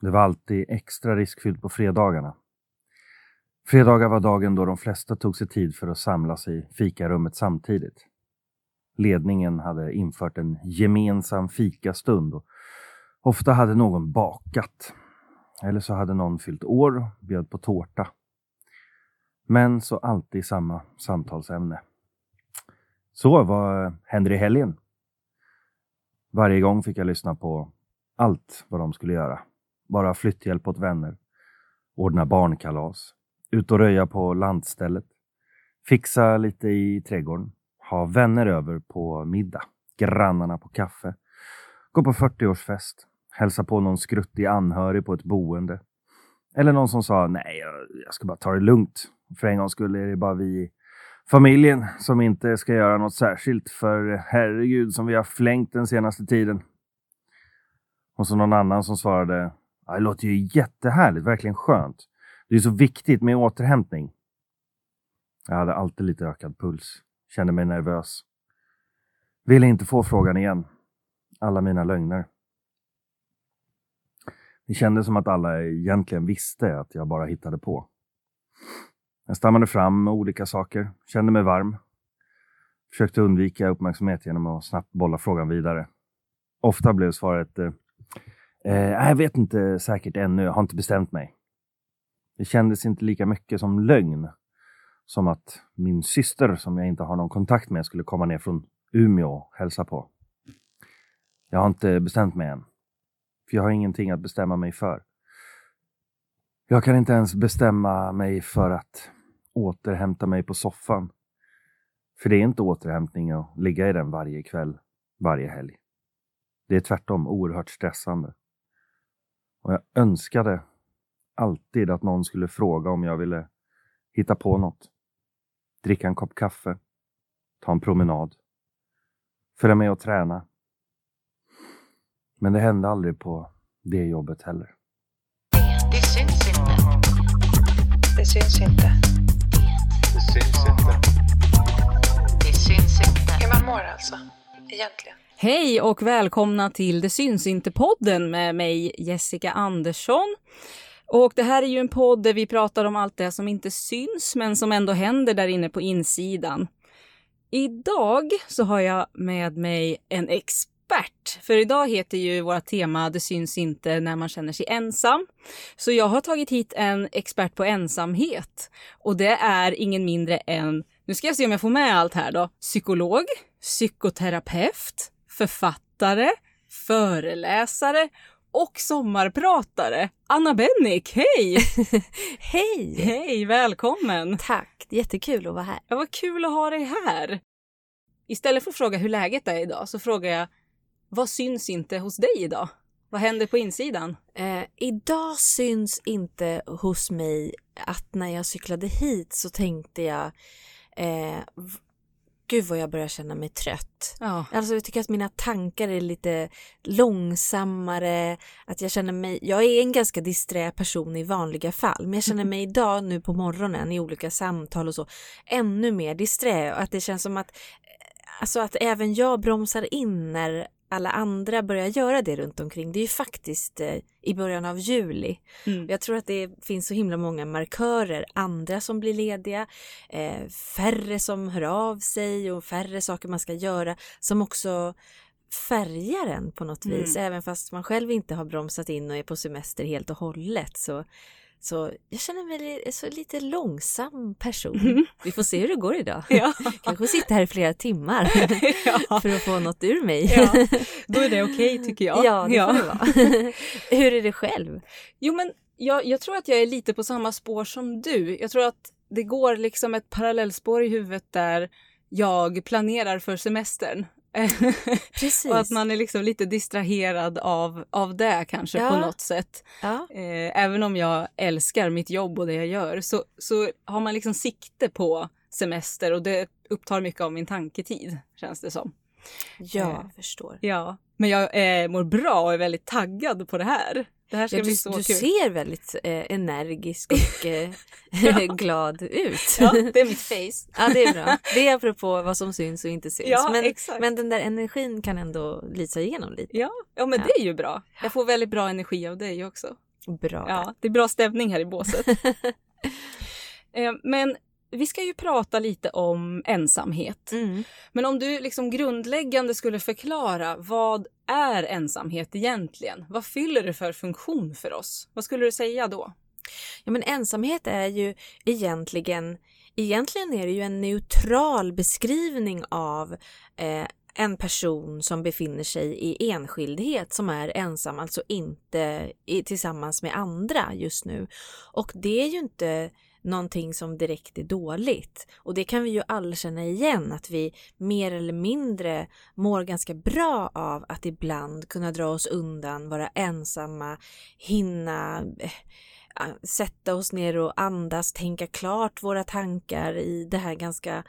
Det var alltid extra riskfyllt på fredagarna. Fredagar var dagen då de flesta tog sig tid för att samlas i fikarummet samtidigt. Ledningen hade infört en gemensam fikastund och ofta hade någon bakat. Eller så hade någon fyllt år och bjöd på tårta. Men så alltid samma samtalsämne. Så, vad händer i helgen? Varje gång fick jag lyssna på allt vad de skulle göra. Bara flytthjälp åt vänner, ordna barnkalas, ut och röja på landstället, fixa lite i trädgården, ha vänner över på middag, grannarna på kaffe, gå på 40-årsfest, hälsa på någon skruttig anhörig på ett boende. Eller någon som sa nej, jag ska bara ta det lugnt. För en gång skulle är det bara vi i familjen som inte ska göra något särskilt för herregud som vi har flängt den senaste tiden. Och så någon annan som svarade det låter ju jättehärligt, verkligen skönt. Det är så viktigt med återhämtning. Jag hade alltid lite ökad puls, kände mig nervös. Ville inte få frågan igen. Alla mina lögner. Det kändes som att alla egentligen visste att jag bara hittade på. Jag stammade fram med olika saker, kände mig varm. Försökte undvika uppmärksamhet genom att snabbt bolla frågan vidare. Ofta blev svaret eh, eh, Jag vet inte säkert ännu, jag har inte bestämt mig. Det kändes inte lika mycket som lögn som att min syster, som jag inte har någon kontakt med, skulle komma ner från Umeå och hälsa på. Jag har inte bestämt mig än. För jag har ingenting att bestämma mig för. Jag kan inte ens bestämma mig för att återhämta mig på soffan. För det är inte återhämtning att ligga i den varje kväll, varje helg. Det är tvärtom oerhört stressande. Och jag önskade alltid att någon skulle fråga om jag ville hitta på något. Dricka en kopp kaffe, ta en promenad, följa med och träna. Men det hände aldrig på det jobbet heller. Det syns inte. Det syns inte. Det syns inte. Det syns inte. Hur man mår alltså, egentligen. Hej och välkomna till Det syns inte-podden med mig Jessica Andersson. Och det här är ju en podd där vi pratar om allt det som inte syns men som ändå händer där inne på insidan. Idag så har jag med mig en expert. För idag heter ju våra tema Det syns inte när man känner sig ensam. Så jag har tagit hit en expert på ensamhet. Och det är ingen mindre än, nu ska jag se om jag får med allt här då, psykolog, psykoterapeut, författare, föreläsare och sommarpratare. Anna Bennick, hej! Hej! hej, välkommen! Tack, jättekul att vara här. Ja, vad kul att ha dig här. Istället för att fråga hur läget är idag så frågar jag, vad syns inte hos dig idag? Vad händer på insidan? Eh, idag syns inte hos mig att när jag cyklade hit så tänkte jag eh, Gud vad jag börjar känna mig trött. Ja. Alltså jag tycker att mina tankar är lite långsammare, att jag känner mig, jag är en ganska disträ person i vanliga fall, men jag känner mig idag nu på morgonen i olika samtal och så ännu mer disträ och att det känns som att, alltså att även jag bromsar in när alla andra börjar göra det runt omkring. Det är ju faktiskt eh, i början av juli. Mm. Jag tror att det finns så himla många markörer, andra som blir lediga, eh, färre som hör av sig och färre saker man ska göra som också färgar en på något Mm. vis. Även fast man själv inte har bromsat in och är på semester helt och hållet. Så, så jag känner mig så lite långsam person. Vi får se hur det går idag. Ja. Kanske sitta här i flera timmar ja. för att få något ur mig. ja, då är det okej tycker jag. Ja, det får det vara. Hur är det själv? Jo, men jag, jag tror att jag är lite på samma spår som du. Jag tror att det går liksom ett parallellspår i huvudet där jag planerar för semestern. Precis. och att man är liksom lite distraherad av, av det kanske Ja. på något sätt. ja. Eh, även om jag älskar mitt jobb och det jag gör så, så har man liksom sikte på semester och det upptar mycket av min tanketid känns det som. ja, Eh, förstår. Ja, men jag eh, mår bra och är väldigt taggad på det här. Det här ska Ja, bli du, så du kul. ser väldigt eh, energisk och eh, glad ut. Ja, det är mitt face. Ja, det är bra. Det är apropå vad som syns och inte syns. Ja, men, exakt. men den där energin kan ändå lysa igenom lite. Ja, ja men Ja. det är ju bra. Jag får väldigt bra energi av dig också. Bra. Ja, det är bra stämning här i båset. Eh, Men vi ska ju prata lite om ensamhet. Mm. Men om du liksom grundläggande skulle förklara vad är ensamhet egentligen? Vad fyller det för funktion för oss? Vad skulle du säga då? Ja, men ensamhet är ju egentligen, egentligen är det ju en neutral beskrivning av eh, en person som befinner sig i enskildhet som är ensam, alltså inte i, tillsammans med andra just nu. Och det är ju inte någonting som direkt är dåligt. Och det kan vi ju alla känna igen, att vi mer eller mindre mår ganska bra av att ibland kunna dra oss undan, vara ensamma, hinna eh, sätta oss ner och andas, tänka klart våra tankar i det här ganska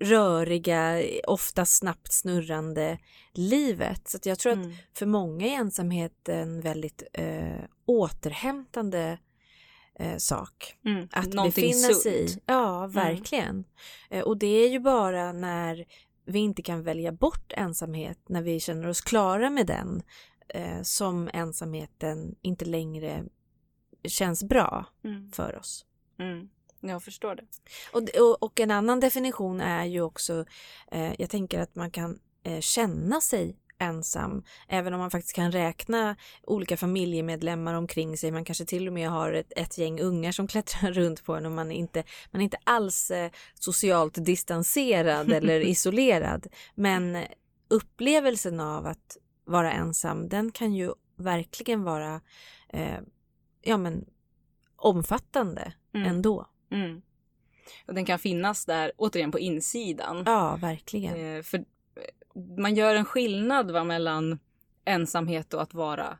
röriga, ofta snabbt snurrande livet. Så att jag tror att Mm. för många är ensamhet en väldigt eh, återhämtande eh, sak Mm. att befinna sig i. sunt. Ja, verkligen. Eh, och det är ju bara när vi inte kan välja bort ensamhet, när vi känner oss klara med den, eh, som ensamheten inte längre känns bra Mm. för oss. Mm. Jag förstår det. Och, och, och en annan definition är ju också, eh, jag tänker att man kan eh, känna sig ensam, även om man faktiskt kan räkna olika familjemedlemmar omkring sig. Man kanske till och med har ett, ett gäng ungar som klättrar runt på en och man är inte, man är inte alls eh, socialt distanserad eller isolerad. Men upplevelsen av att vara ensam, den kan ju verkligen vara eh, ja, men, omfattande Mm. ändå. Mm. Och den kan finnas där, återigen, på insidan. Ja, verkligen. Eh, för man gör en skillnad va, mellan ensamhet och att vara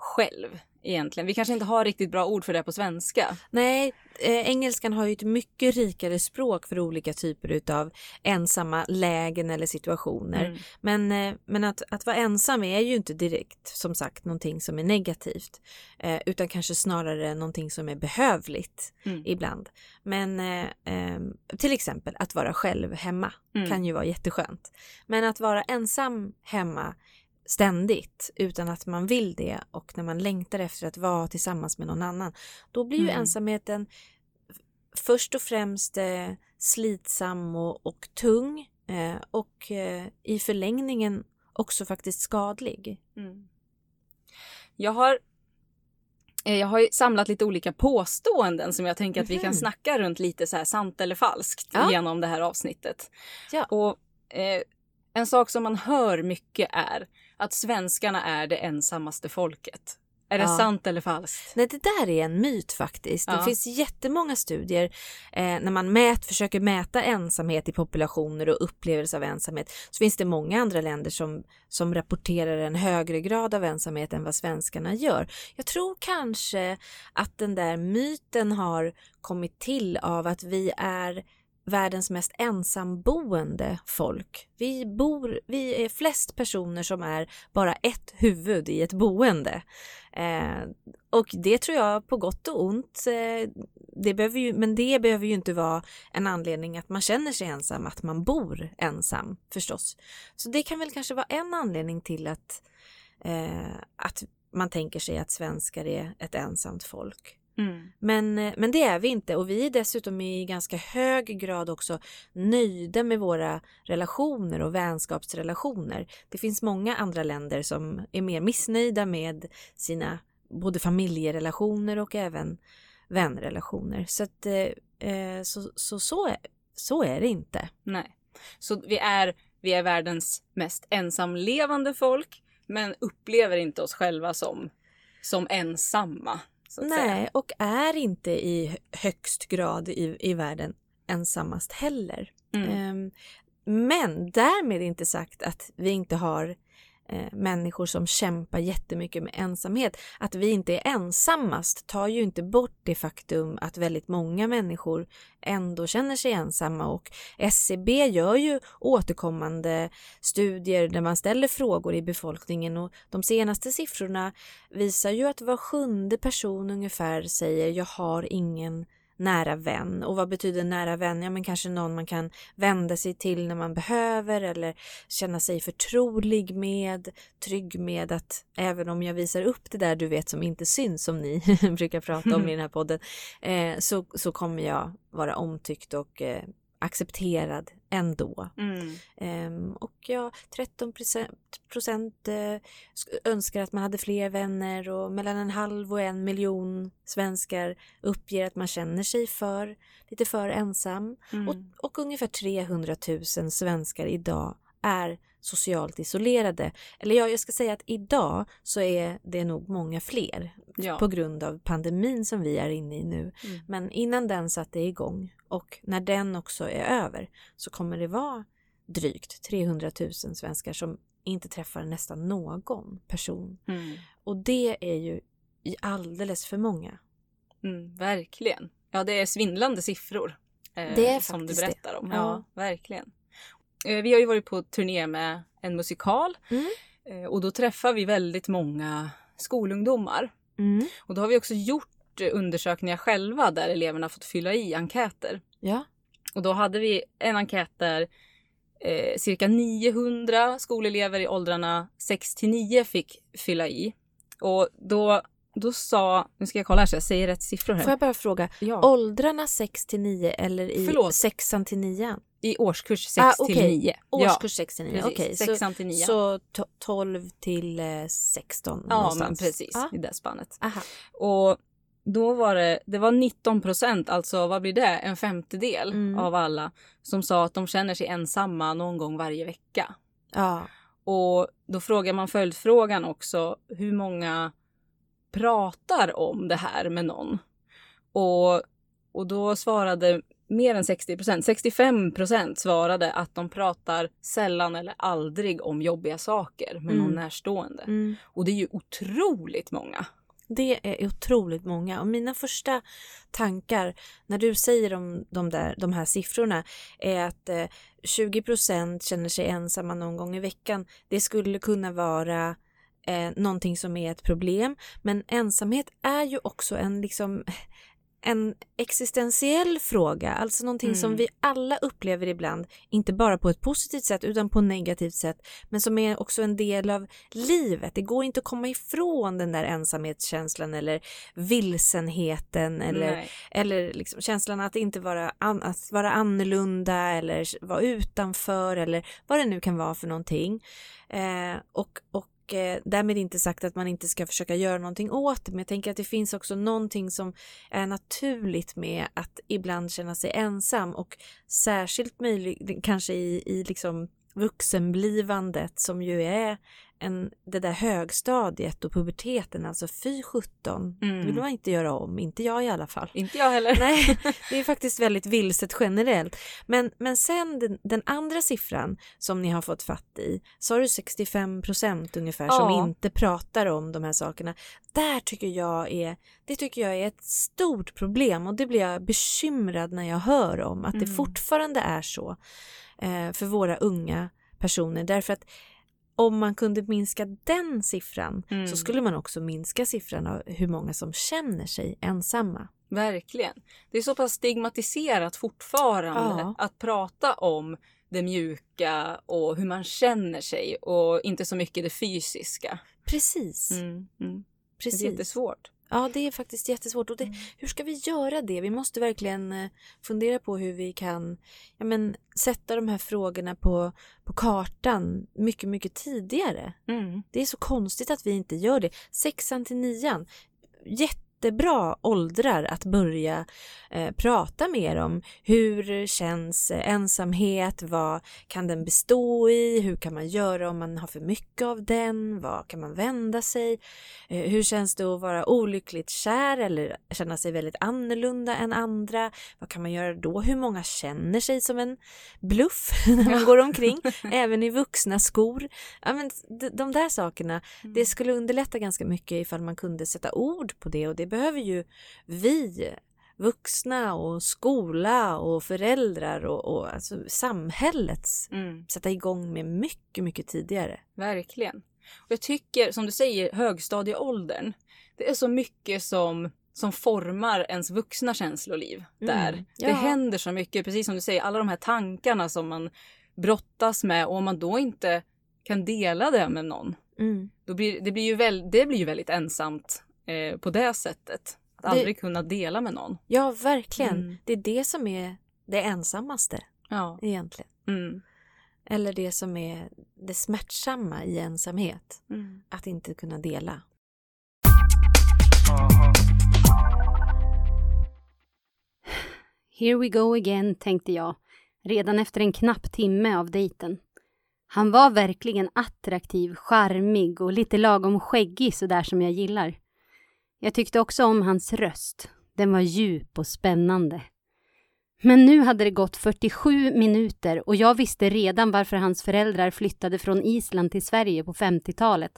själv egentligen. Vi kanske inte har riktigt bra ord för det på svenska. Nej, eh, engelskan har ju ett mycket rikare språk för olika typer utav ensamma lägen eller situationer. Mm. Men, eh, men att, att vara ensam är ju inte direkt som sagt någonting som är negativt. Eh, utan kanske snarare någonting som är behövligt Mm. ibland. Men eh, eh, till exempel att vara själv hemma Mm. kan ju vara jätteskönt. Men att vara ensam hemma ständigt utan att man vill det och när man längtar efter att vara tillsammans med någon annan, då blir ju Mm. ensamheten först och främst eh, slitsam och, och tung eh, och eh, i förlängningen också faktiskt skadlig. Mm. Jag har eh, jag har ju samlat lite olika påståenden som jag tänker att vi kan Mhm. snacka runt lite så här sant eller falskt Ja. genom det här avsnittet. Ja. Och eh, en sak som man hör mycket är att svenskarna är det ensammaste folket. Är det Ja. sant eller falskt? Nej, det där är en myt faktiskt. Det Ja. finns jättemånga studier eh, när man mät, försöker mäta ensamhet i populationer och upplevelse av ensamhet. Så finns det många andra länder som, som rapporterar en högre grad av ensamhet än vad svenskarna gör. Jag tror kanske att den där myten har kommit till av att vi är världens mest ensamboende folk. Vi bor, vi är flest personer som är bara ett huvud i ett boende. Eh, och det tror jag på gott och ont. Eh, det behöver ju, men det behöver ju inte vara en anledning att man känner sig ensam, att man bor ensam förstås. Så det kan väl kanske vara en anledning till att, eh, att man tänker sig att svenskar är ett ensamt folk. Mm. Men, eh, men det är vi inte och vi är dessutom i ganska hög grad också nöjda med våra relationer och vänskapsrelationer. Det finns många andra länder som är mer missnöjda med sina både familjerelationer och även vänrelationer. Så, att, eh, eh, så, så, så, är, så är det inte. Nej. Så vi är, vi är världens mest ensamlevande folk men upplever inte oss själva som, som ensamma. Att säga. Nej, och är inte i högst grad i, i världen ensammast heller. Mm. Ehm, Men därmed inte sagt att vi inte har eh, människor som kämpar jättemycket med ensamhet. Att vi inte är ensammast tar ju inte bort det faktum att väldigt många människor ändå känner sig ensamma och SCB gör ju återkommande studier där man ställer frågor i befolkningen och de senaste siffrorna visar ju att var sjunde person ungefär säger jag har ingen nära vän. Och vad betyder nära vän? Ja men kanske någon man kan vända sig till när man behöver eller känna sig förtrolig med, trygg med att även om jag visar upp det där du vet som inte syns som ni brukar prata om i den här podden eh, så, så kommer jag vara omtyckt och eh, accepterad ändå. Mm. Ehm, och ja, 13 procent eh, sk- önskar att man hade fler vänner och mellan en halv och en miljon svenskar uppger att man känner sig för lite för ensam. Mm. Och, och ungefär 300 000 svenskar idag är socialt isolerade. Eller ja, jag ska säga att idag så är det nog många fler Ja. på grund av pandemin som vi är inne i nu. Mm. Men innan den satte igång och när den också är över så kommer det vara drygt 300 000 svenskar som inte träffar nästan någon person. Mm. Och det är ju alldeles för många. Mm, verkligen. Ja, det är svindlande siffror. eh, Det är Som du faktiskt det. berättar om. Ja. Ja, verkligen. Eh, Vi har ju varit på turné med en musikal. Mm. Eh, Och då träffar vi väldigt många skolungdomar. Mm. Och då har vi också gjort eh, undersökningar själva där eleverna fått fylla i enkäter. Ja. Och då hade vi en enkät där eh, cirka 900 skolelever i åldrarna 6 till 9 fick fylla i. Och då, då sa, nu ska jag kolla här så jag säger rätt siffror här. Får jag bara fråga, Ja, åldrarna 6 till 9 eller i Förlåt. 6 till 9? i årskurs 6 Ah, till okej. 9. Årskurs 6 till 9, precis. okej. Så, till 9. så to- 12 till eh, 16 ja, någonstans? men precis. Ah. I det spannet. Aha. Och då var det, det var 19 procent, alltså vad blir det? En femtedel Mm. av alla som sa att de känner sig ensamma någon gång varje vecka. Ja. Och då frågar man följdfrågan också, hur många pratar om det här med någon? Och, och då svarade mer än 60 procent, 65 procent svarade att de pratar sällan eller aldrig om jobbiga saker med någon Mm. närstående. Mm. Och det är ju otroligt många. Det är otroligt många och mina första tankar när du säger om de, där, de här siffrorna är att eh, 20% känner sig ensamma någon gång i veckan. Det skulle kunna vara eh, någonting som är ett problem men ensamhet är ju också en liksom en existentiell fråga, alltså någonting som Mm. vi alla upplever ibland, inte bara på ett positivt sätt utan på ett negativt sätt, men som är också en del av livet. Det går inte att komma ifrån den där ensamhetskänslan eller vilsenheten eller, Nej. eller liksom känslan att inte vara, an, att vara annorlunda eller vara utanför eller vad det nu kan vara för någonting. Eh, och, och eh, därmed inte sagt att man inte ska försöka göra någonting åt det, men jag tänker att det finns också någonting som är naturligt med att ibland känna sig ensam och särskilt möjligt kanske i, i liksom vuxenblivandet som ju är en, det där högstadiet och puberteten, alltså fy 17, det vill Mm. man inte göra om, inte jag i alla fall. Inte jag heller. Nej, det är faktiskt väldigt vilset generellt. Men, men sen den, den andra siffran som ni har fått fatt i, så har du 65 procent ungefär som Ja. inte pratar om de här sakerna. Där tycker jag är, det tycker jag är ett stort problem och det blir jag bekymrad när jag hör om att det Mm. fortfarande är så eh, för våra unga personer. Därför att om man kunde minska den siffran Mm. så skulle man också minska siffran av hur många som känner sig ensamma. Verkligen. Det är så pass stigmatiserat fortfarande Ja. att prata om det mjuka och hur man känner sig och inte så mycket det fysiska. Precis, Mm. Mm. Det är precis. jättesvårt. Ja, det är faktiskt jättesvårt. Och det, hur ska vi göra det? Vi måste verkligen eh, fundera på hur vi kan ja, men, sätta de här frågorna på, på kartan mycket, mycket tidigare. Mm. Det är så konstigt att vi inte gör det. Sexan till nian, jättebra åldrar att börja eh, prata mer om. Hur känns eh, ensamhet? Vad kan den bestå i? Hur kan man göra om man har för mycket av den? Vad kan man vända sig? Eh, hur känns det att vara olyckligt kär eller känna sig väldigt annorlunda än andra? Vad kan man göra då? Hur många känner sig som en bluff när man går omkring? även i vuxna skor. Ja, men de, de där sakerna, det skulle underlätta ganska mycket ifall man kunde sätta ord på det och det behöver ju vi vuxna och skola och föräldrar och, och alltså samhällets Mm. sätta igång med mycket, mycket tidigare. Verkligen. Och jag tycker, som du säger, högstadieåldern. Det är så mycket som, som formar ens vuxna känsloliv där. Mm, Det ja. händer så mycket, precis som du säger, alla de här tankarna som man brottas med och om man då inte kan dela det med någon, Mm. då blir, det, blir ju väl, det blir ju väldigt ensamt eh, på det sättet. Att Det- aldrig kunna dela med någon. Ja, verkligen. Mm. Det är det som är det ensammaste Ja. egentligen. Mm. Eller det som är det smärtsamma i ensamhet. Mm. Att inte kunna dela. Here we go again, tänkte jag, redan efter en knapp timme av dejten. Han var verkligen attraktiv, charmig och lite lagom skäggig sådär som jag gillar. Jag tyckte också om hans röst. Den var djup och spännande. Men nu hade det gått 47 minuter och jag visste redan varför hans föräldrar flyttade från Island till Sverige på 50-talet.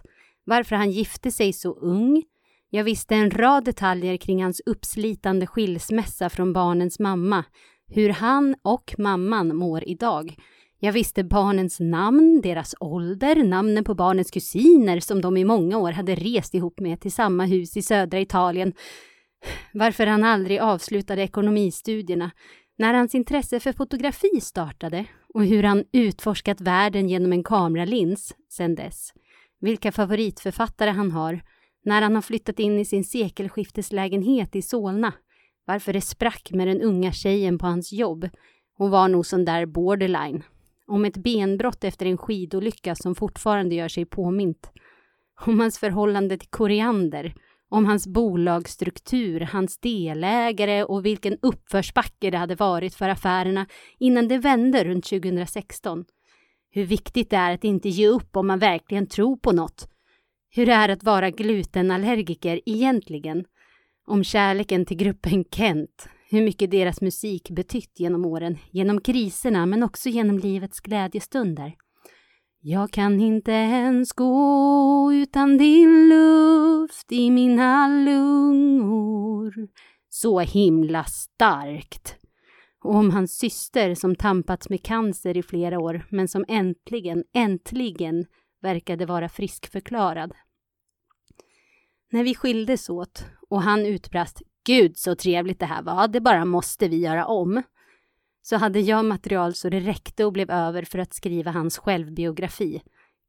Varför han gifte sig så ung. Jag visste en rad detaljer kring hans uppslitande skilsmässa från barnens mamma. Hur han och mamman mår idag. Jag visste barnens namn, deras ålder, namnen på barnens kusiner som de i många år hade rest ihop med till samma hus i södra Italien. Varför han aldrig avslutade ekonomistudierna, när hans intresse för fotografi startade och hur han utforskat världen genom en kameralins sedan dess. Vilka favoritförfattare han har, när han har flyttat in i sin sekelskifteslägenhet i Solna. Varför det sprack med den unga tjejen på hans jobb. Hon var nog sån där borderline. Om ett benbrott efter en skidolycka som fortfarande gör sig påmint. Om hans förhållande till koriander. Om hans bolagsstruktur, hans delägare och vilken uppförsbacke det hade varit för affärerna innan det vände runt 2016. Hur viktigt det är att inte ge upp om man verkligen tror på något. Hur det är att vara glutenallergiker egentligen. Om kärleken till gruppen Kent. Hur mycket deras musik betytt genom åren. Genom kriserna men också genom livets glädjestunder. Jag kan inte ens gå utan din luft i mina lungor. Så himla starkt. Och om hans syster som tampats med cancer i flera år men som äntligen, äntligen verkade vara friskförklarad. När vi skildes åt och han utbrast Gud så trevligt det här var, det bara måste vi göra om. Så hade jag material så det räckte och blev över för att skriva hans självbiografi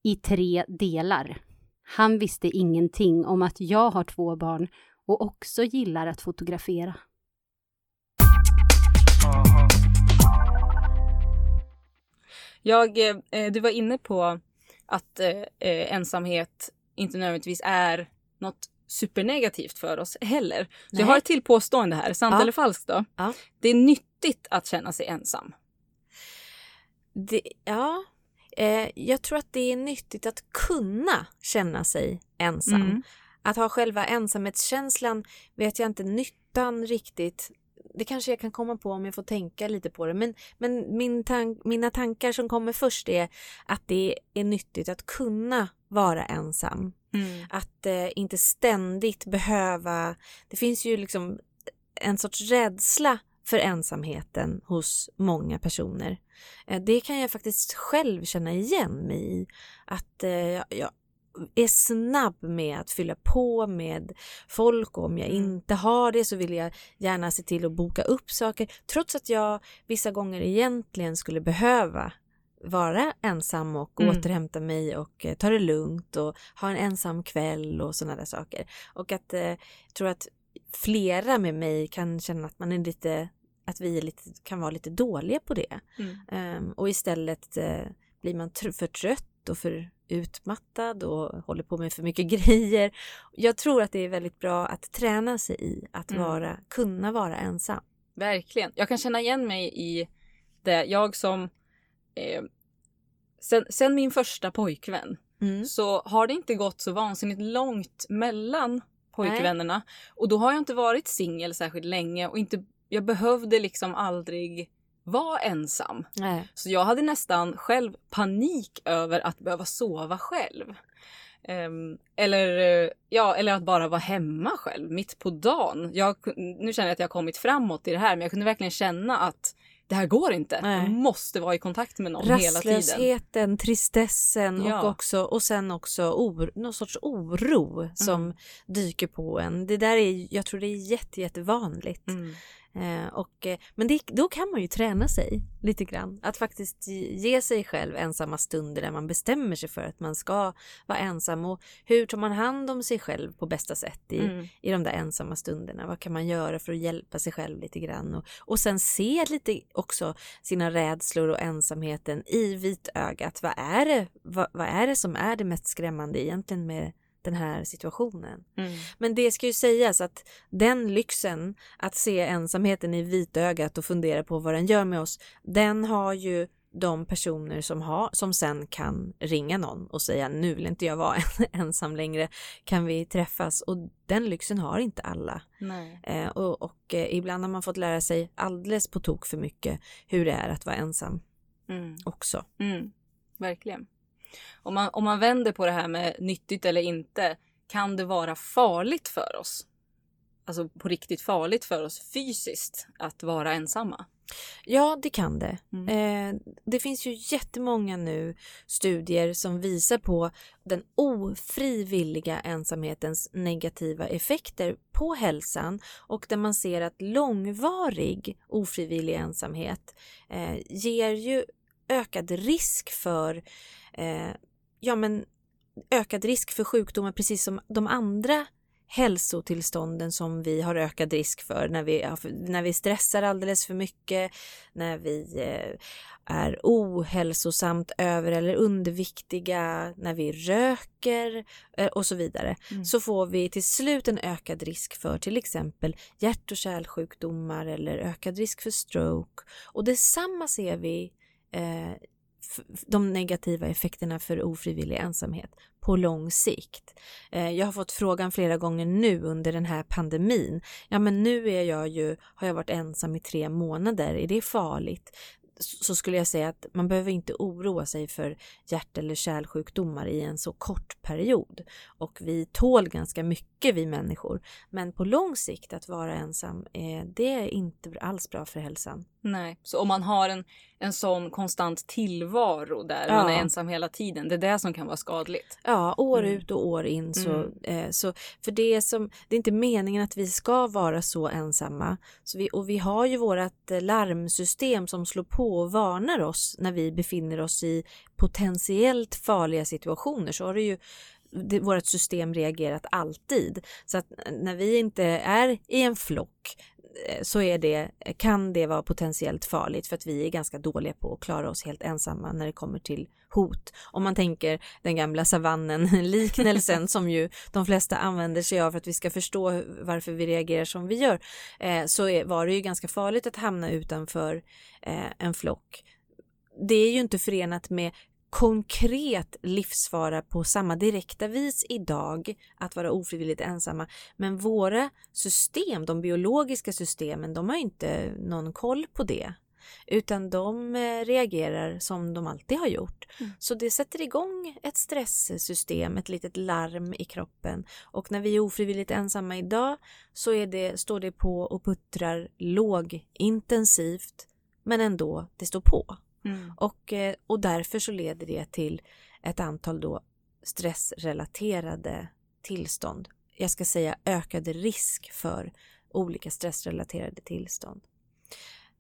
i tre delar. Han visste ingenting om att jag har två barn och också gillar att fotografera. Jag, eh, du var inne på att eh, eh ensamhet inte nödvändigtvis är något supernegativt för oss heller. Så jag har ett till påstående här, sant Ja. eller falskt då? Ja. Det är nyttigt att känna sig ensam. Det, ja, eh, jag tror att det är nyttigt att kunna känna sig ensam. Mm. Att ha själva ensamhetskänslan vet jag inte nyttan riktigt. Det kanske jag kan komma på om jag får tänka lite på det. Men, men min tan- mina tankar som kommer först är att det är nyttigt att kunna vara ensam. Mm. Att eh, inte ständigt behöva... Det finns ju liksom en sorts rädsla för ensamheten hos många personer. Eh, det kan jag faktiskt själv känna igen mig i. Att eh, jag är snabb med att fylla på med folk och om jag Mm. inte har det så vill jag gärna se till att boka upp saker trots att jag vissa gånger egentligen skulle behöva vara ensam och Mm. återhämta mig och eh, ta det lugnt och ha en ensam kväll och sådana där saker. Och att eh, jag tror att flera med mig kan känna att man är lite att vi lite, kan vara lite dåliga på det. Mm. Ehm, och istället eh, blir man för trött och för utmattad och håller på med för mycket grejer. Jag tror att det är väldigt bra att träna sig i att Mm. vara, kunna vara ensam. Verkligen. Jag kan känna igen mig i det. Jag som... Eh, sen, sen min första pojkvän Mm. så har det inte gått så vansinnigt långt mellan pojkvännerna. Och då har jag inte varit singel särskilt länge och inte, jag behövde liksom aldrig vara ensam. Nej. Så jag hade nästan själv panik över att behöva sova själv. Ehm, eller, eh, ja, eller att bara vara hemma själv mitt på dagen. Jag, nu känner jag att jag har kommit framåt i det här men jag kunde verkligen känna att det det här går inte. Nej. Jag måste vara i kontakt med någon hela tiden. Rastlösheten, tristessen Ja. och, också, och sen också or, någon sorts oro som Mm. dyker på en. Det där är, jag tror det är jätte, jättevanligt. Mm. Eh, och, eh, men det, då kan man ju träna sig lite grann. Att faktiskt ge- ge sig själv ensamma stunder där man bestämmer sig för att man ska vara ensam. Och hur tar man hand om sig själv på bästa sätt i, Mm. i de där ensamma stunderna? Vad kan man göra för att hjälpa sig själv lite grann? Och, och sen se lite också sina rädslor och ensamheten i vitögat. Vad är det, vad, vad är det som är det mest skrämmande egentligen med den här situationen? Mm. Men det ska ju sägas att den lyxen att se ensamheten i vitögat och fundera på vad den gör med oss, den har ju de personer som, har, som sen kan ringa någon och säga nu vill inte jag vara ensam längre, kan vi träffas? Och den lyxen har inte alla. Eh, och och eh, ibland har man fått lära sig alldeles på tok för mycket hur det är att vara ensam Mm. också. Mm. Verkligen. Om man, om man vänder på det här med nyttigt eller inte, kan det vara farligt för oss? Alltså på riktigt farligt för oss fysiskt att vara ensamma? Ja, det kan det. Mm. Eh, det finns ju jättemånga nu studier som visar på den ofrivilliga ensamhetens negativa effekter på hälsan och där man ser att långvarig ofrivillig ensamhet eh, ger ju ökad risk för eh, ja, men ökad risk för sjukdomar precis som de andra hälsotillstånden som vi har ökad risk för när vi, när vi stressar alldeles för mycket, när vi eh, är ohälsosamt över eller underviktiga, när vi röker eh, och så vidare, Mm. så får vi till slut en ökad risk för till exempel hjärt och kärlsjukdomar eller ökad risk för stroke. Och detsamma ser vi eh, de negativa effekterna för ofrivillig ensamhet på lång sikt. Eh, jag har fått frågan flera gånger nu under den här pandemin. Ja, men nu är jag ju, har jag varit ensam i tre månader. Är det farligt? Så skulle jag säga att man behöver inte oroa sig för hjärt eller kärlsjukdomar i en så kort period. Och vi tål ganska mycket vi människor. Men på lång sikt att vara ensam, eh, det är inte alls bra för hälsan. Nej, så om man har en, en sån konstant tillvaro där Ja. man är ensam hela tiden, det är det som kan vara skadligt. Ja, år Mm. ut och år in. Så, Mm. eh, så, för det är, som, det är inte meningen att vi ska vara så ensamma. Så vi, och vi har ju vårt eh, larmsystem som slår på och varnar oss när vi befinner oss i potentiellt farliga situationer. Så har det ju det, vårt system reagerat alltid. Så att eh, när vi inte är i en flock eh, så är det, eh, kan det vara potentiellt farligt för att vi är ganska dåliga på att klara oss helt ensamma när det kommer till hot. Om man tänker den gamla savannen-liknelsen som ju de flesta använder sig av för att vi ska förstå varför vi reagerar som vi gör, så var det ju ganska farligt att hamna utanför en flock. Det är ju inte förenat med konkret livsfara på samma direkta vis idag att vara ofrivilligt ensamma. Men våra system, de biologiska systemen, de har inte någon koll på det. Utan de eh, reagerar som de alltid har gjort. Mm. Så det sätter igång ett stresssystem, ett litet larm i kroppen. Och när vi är ofrivilligt ensamma idag så det, står det på och puttrar lågintensivt men ändå, det står på. Mm. Och, eh, och därför så leder det till ett antal då stressrelaterade tillstånd. Jag ska säga ökad risk för olika stressrelaterade tillstånd.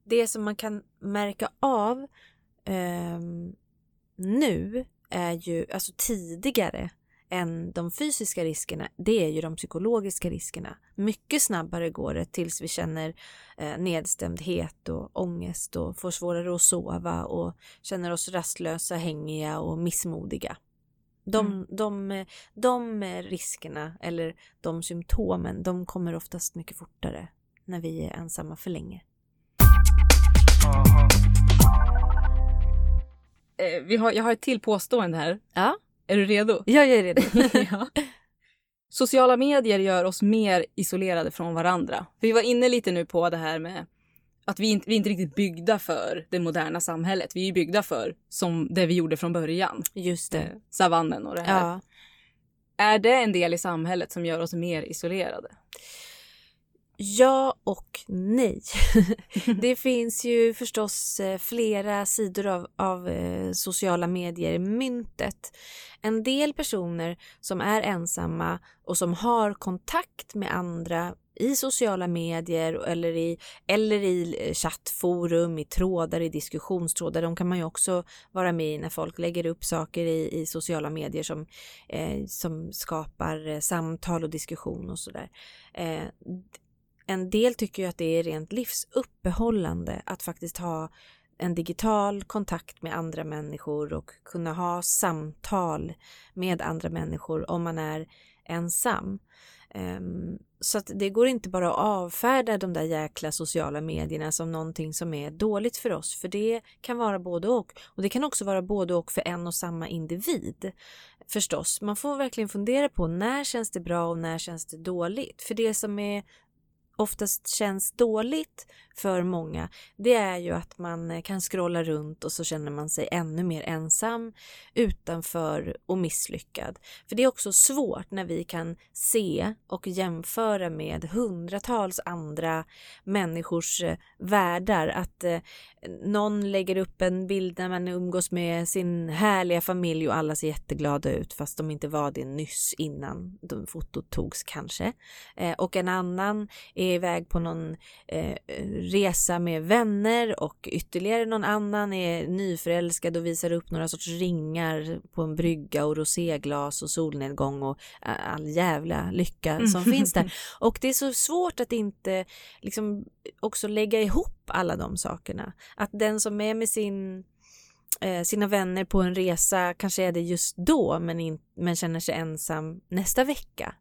Det som man kan märka av eh, nu är ju, alltså tidigare än de fysiska riskerna, det är ju de psykologiska riskerna. Mycket snabbare går det tills vi känner eh, nedstämdhet och ångest och får svårare att sova och känner oss rastlösa, hängiga och missmodiga. De, Mm. de, de riskerna eller de symptomen, de kommer oftast mycket fortare när vi är ensamma för länge. Eh, vi har, jag har ett till påstående här. Ja, Är du redo? jag är redo. ja. Sociala medier gör oss mer isolerade från varandra. Vi var inne lite nu på det här med att vi inte vi är inte riktigt byggda för det moderna samhället. Vi är byggda för som det vi gjorde från början. Just det. Savannen och det här. Ja. Är det en del i samhället som gör oss mer isolerade? Ja och nej. det finns ju förstås eh, flera sidor av, av eh, sociala medier, myntet. En del personer som är ensamma och som har kontakt med andra i sociala medier eller i, eller i eh, chattforum, i trådar, i diskussionstrådar. De kan man ju också vara med i när folk lägger upp saker i, i sociala medier som, eh, som skapar samtal och diskussion och sådär. Eh, en del tycker ju att det är rent livsuppehållande att faktiskt ha en digital kontakt med andra människor och kunna ha samtal med andra människor om man är ensam. Ehm, så att det går inte bara att avfärda de där jäkla sociala medierna som någonting som är dåligt för oss, för det kan vara både och. Och det kan också vara både och för en och samma individ. Förstås, man får verkligen fundera på när känns det bra och när känns det dåligt? För det som är oftast känns dåligt för många, det är ju att man eh, kan scrolla runt och så känner man sig ännu mer ensam, utanför och misslyckad. För det är också svårt när vi kan se och jämföra med hundratals andra människors eh, världar. Att eh, någon lägger upp en bild när man umgås med sin härliga familj och alla ser jätteglada ut fast de inte var det nyss innan de fotot togs kanske. och en annan är iväg på någon resa med vänner och ytterligare någon annan är nyförälskad och visar upp några sorts ringar på en brygga och roséglas och solnedgång och all jävla lycka som finns där. Och det är så svårt att inte liksom också lägga ihop alla de sakerna. Att den som är med sin sina vänner på en resa kanske är det just då men, in, men känner sig ensam nästa vecka.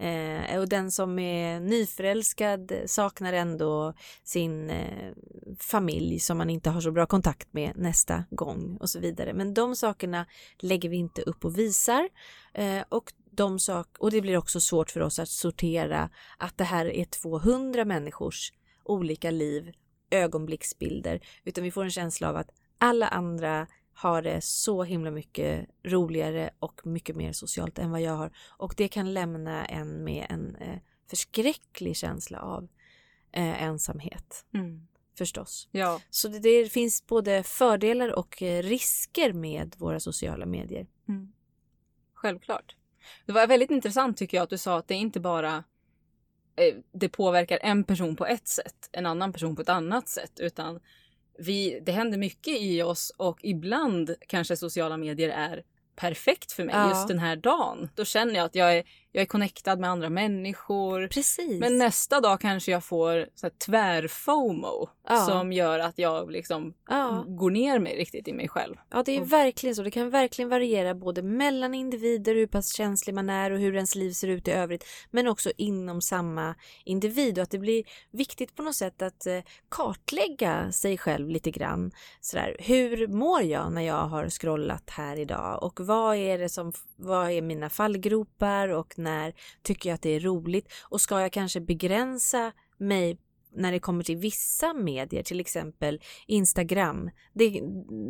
Eh, och den som är nyförälskad saknar ändå sin eh, familj som man inte har så bra kontakt med nästa gång och så vidare. Men de sakerna lägger vi inte upp och visar. Eh, och, de sak och det blir också svårt för oss att sortera att det här är 200 människors olika liv, ögonblicksbilder, utan vi får en känsla av att alla andra har det så himla mycket roligare och mycket mer socialt än vad jag har. Och det kan lämna en med en eh, förskräcklig känsla av eh, ensamhet. Mm. Förstås. Ja. Så det, det, finns både fördelar och eh, risker med våra sociala medier. Mm. Självklart. Det var väldigt intressant tycker jag att du sa att det inte bara eh, det påverkar en person på ett sätt, en annan person på ett annat sätt, utan vi, det händer mycket i oss och ibland kanske sociala medier är perfekt för mig ja. just den här dagen. Då känner jag att jag är, jag är connectad med andra människor. Precis. Men nästa dag kanske jag får så här tvär-FOMO ja. som gör att jag liksom ja. går ner mig riktigt i mig själv. Ja, det är verkligen så. Det kan verkligen variera både mellan individer, hur pass känslig man är och hur ens liv ser ut i övrigt, men också inom samma individ och att det blir viktigt på något sätt att eh, kartlägga sig själv lite grann. Sådär, hur mår jag när jag har scrollat här idag och vad är det som, vad är mina fallgropar och när tycker jag att det är roligt och ska jag kanske begränsa mig när det kommer till vissa medier, till exempel Instagram. Det,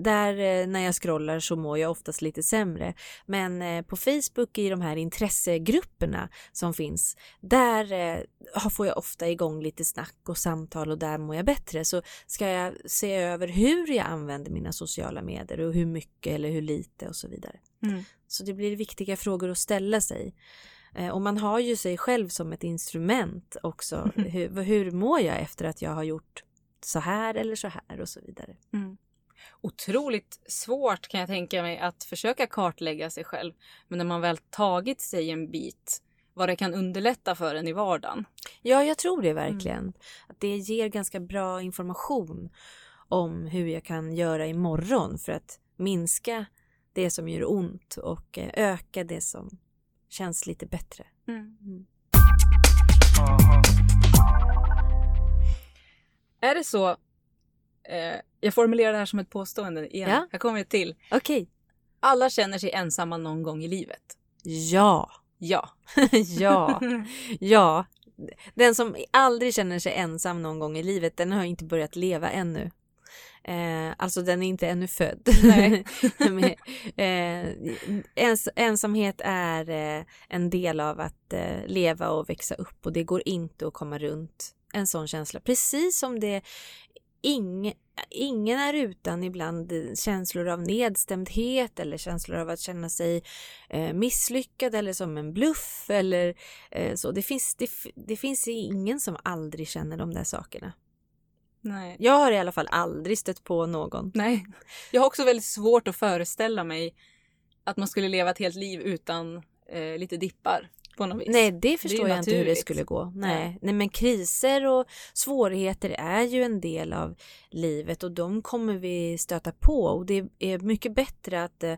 där eh, när jag scrollar så mår jag oftast lite sämre. Men eh, på Facebook i de här intressegrupperna som finns, där eh, får jag ofta igång lite snack och samtal och där mår jag bättre. Så ska jag se över hur jag använder mina sociala medier och hur mycket eller hur lite och så vidare. Mm. Så det blir viktiga frågor att ställa sig. Eh, och man har ju sig själv som ett instrument också. Mm. Hur, hur mår jag efter att jag har gjort så här eller så här och så vidare. Mm. Otroligt svårt kan jag tänka mig att försöka kartlägga sig själv. Men när man väl tagit sig en bit vad det kan underlätta för en i vardagen. Ja, jag tror det verkligen. Mm. Att det ger ganska bra information om hur jag kan göra imorgon för att minska det som gör ont och eh, öka det som känns lite bättre. Mm. Mm. Är det så, eh, jag formulerar det här som ett påstående igen, ja. här kommer jag till. Okej. Okay. Alla känner sig ensamma någon gång i livet. Ja. Ja. ja. ja. Den som aldrig känner sig ensam någon gång i livet, den har inte börjat leva ännu. Eh, alltså den är inte ännu född. Men, eh, ens, ensamhet är eh, en del av att eh, leva och växa upp och det går inte att komma runt en sån känsla. Precis som det ing, ingen är utan ibland känslor av nedstämdhet eller känslor av att känna sig eh, misslyckad eller som en bluff eller eh, så. Det finns, det, det finns ingen som aldrig känner de där sakerna. Nej. Jag har i alla fall aldrig stött på någon. Nej. Jag har också väldigt svårt att föreställa mig att man skulle leva ett helt liv utan eh, lite dippar på något vis. Nej, det förstår jag inte hur det naturligt. skulle gå. Nej. Nej. Nej, men kriser och svårigheter är ju en del av livet och de kommer vi stöta på och det är mycket bättre att eh,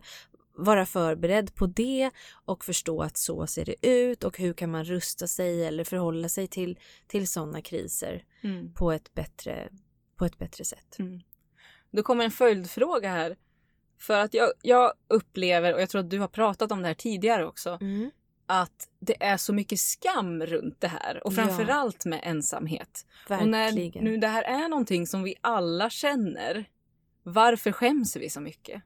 vara förberedd på det och förstå att så ser det ut och hur kan man rusta sig eller förhålla sig till, till sådana kriser Mm. på ett bättre, på ett bättre sätt. Mm. Då kommer en följdfråga här. För att jag, jag upplever, och jag tror att du har pratat om det här tidigare också, Mm. att det är så mycket skam runt det här. Och Ja. framförallt med ensamhet. Och när Verkligen. nu det här är någonting som vi alla känner, varför skäms vi så mycket?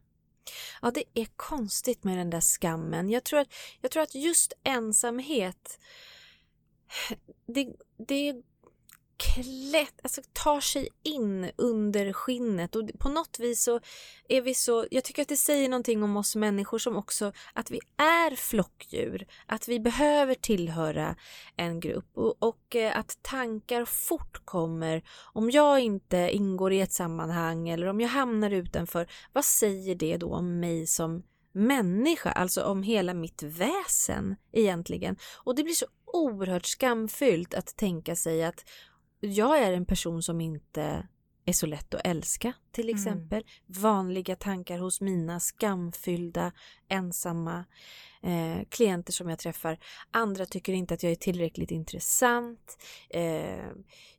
Ja, det är konstigt med den där skammen. Jag tror att, jag tror att just ensamhet, det, det klätt, alltså tar sig in under skinnet. Och på något vis så är vi så, jag tycker att det säger någonting om oss människor som också att vi är flockdjur, att vi behöver tillhöra en grupp. Och, och eh, att tankar fort kommer. Om jag inte ingår i ett sammanhang eller om jag hamnar utanför, vad säger det då om mig som människa, alltså om hela mitt väsen egentligen? Och det blir så oerhört skamfyllt att tänka sig att jag är en person som inte är så lätt att älska till Mm. exempel. Vanliga tankar hos mina skamfyllda, ensamma eh, klienter som jag träffar. Andra tycker inte att jag är tillräckligt intressant. Eh,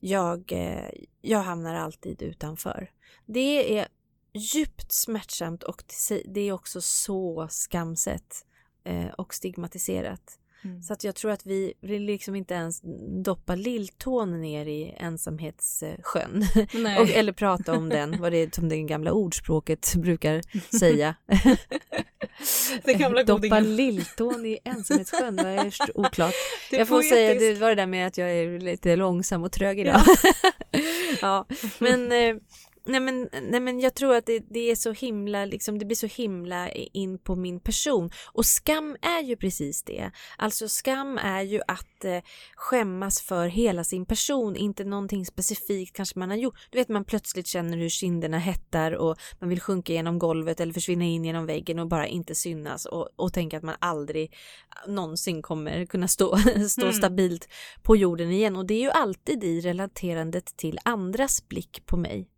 jag, eh, jag hamnar alltid utanför. Det är djupt smärtsamt och det är också så skamset eh, och stigmatiserat. Mm. Så att jag tror att vi vill liksom inte ens doppa lilltån ner i ensamhetssjön. Och, eller prata om den, vad det är som det gamla ordspråket brukar säga. Det Doppa lilltån i ensamhetssjön, vad är det oklart. Det jag får säga, det var det där med att jag är lite långsam och trög idag. ja, men, eh, nej men, nej men jag tror att det, det är så himla, liksom, det blir så himla in på min person. Och skam är ju precis det. Alltså skam är ju att eh, skämmas för hela sin person, inte någonting specifikt kanske man har gjort. Du vet man plötsligt känner hur kinderna hettar och man vill sjunka genom golvet eller försvinna in genom väggen och bara inte synas och, och tänka att man aldrig någonsin kommer kunna stå, stå Mm. stabilt på jorden igen. Och det är ju alltid i relaterandet till andras blick på mig.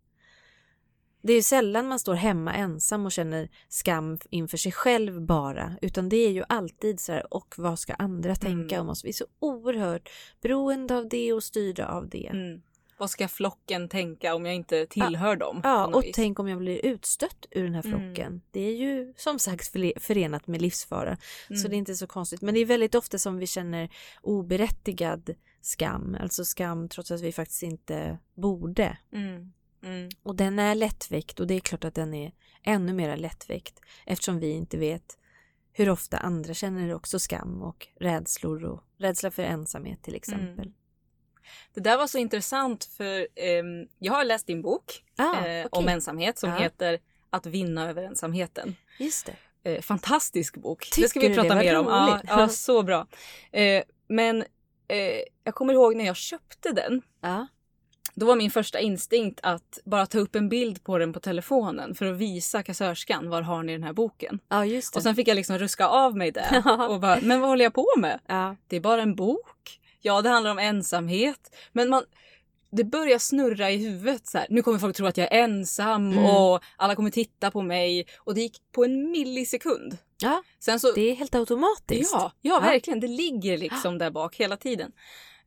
Det är ju sällan man står hemma ensam och känner skam inför sig själv bara, utan det är ju alltid så här, och vad ska andra tänka Mm. om oss? Vi är så oerhört beroende av det och styrda av det. Mm. Vad ska flocken tänka om jag inte tillhör dem? Ja, på något och vis? tänk om jag blir utstött ur den här Mm. flocken. Det är ju som sagt förenat med livsfara. Så Mm. det är inte så konstigt. Men det är väldigt ofta som vi känner oberättigad skam. Alltså skam trots att vi faktiskt inte borde. Mm. Mm. Och den är lättväckt och det är klart att den är ännu mer lättväckt eftersom vi inte vet hur ofta andra känner också skam och rädslor och rädsla för ensamhet till exempel. Mm. Det där var så intressant för ehm, jag har läst din bok Ah, eh, okej. om ensamhet som Ja. heter Att vinna över ensamheten. Just det. Eh, fantastisk bok. det Tycker ska vi prata det? Mer om. Ja, roligt. ja, så bra. Eh, men eh, jag kommer ihåg när jag köpte den. Ja. Då var min första instinkt att bara ta upp en bild på den på telefonen för att visa kassörskan var har ni den här boken. ja, just det. Och sen fick jag liksom ruska av mig det Ja. och bara, men vad håller jag på med? ja. Det är bara en bok. Ja, det handlar om ensamhet. Men man, det börjar snurra i huvudet så här. Nu kommer folk tro att jag är ensam Mm. och alla kommer titta på mig. Och det gick på en millisekund. ja, Sen så, det är helt automatiskt. ja, ja, verkligen. Det ligger liksom där bak hela tiden.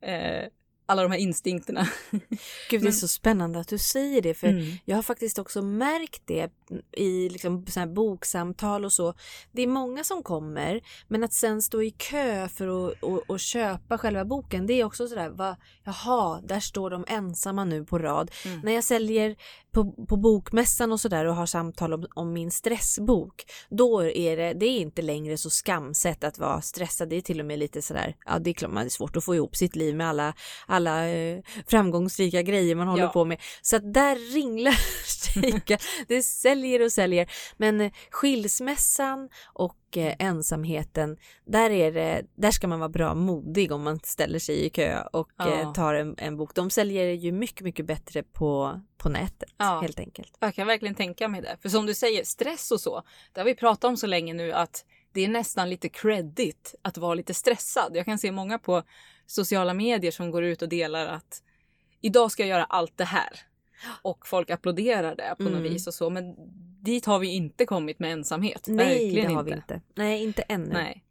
Eh, alla de här instinkterna. Gud, det är så spännande att du säger det, för Mm. jag har faktiskt också märkt det i liksom så här boksamtal och så. Det är många som kommer men att sen stå i kö för att och, och köpa själva boken det är också sådär, va, jaha, där står de ensamma nu på rad. Mm. När jag säljer på, på bokmässan och sådär och har samtal om, om min stressbok då är det, det är inte längre så skamset att vara stressad. Det är till och med lite sådär, ja det är klart man är svårt att få ihop sitt liv med alla, alla eh, framgångsrika grejer man håller Ja. på med. Så att där ringlar strejka. Det säljer och säljer. Men eh, skilsmässan och eh, ensamheten, där, är det, där ska man vara bra modig om man ställer sig i kö och Ja. eh, tar en, en bok. De säljer ju mycket, mycket bättre på, på nätet Ja. helt enkelt. Jag kan verkligen tänka mig det. För som du säger, stress och så, det har vi pratat om så länge nu att det är nästan lite credit att vara lite stressad. Jag kan se många på sociala medier som går ut och delar att idag ska jag göra allt det här. Och folk applåderar det på Mm. något vis och så. Men dit har vi inte kommit med ensamhet. Nej, Verkligen det har inte. vi inte. Nej, inte ännu. Nej.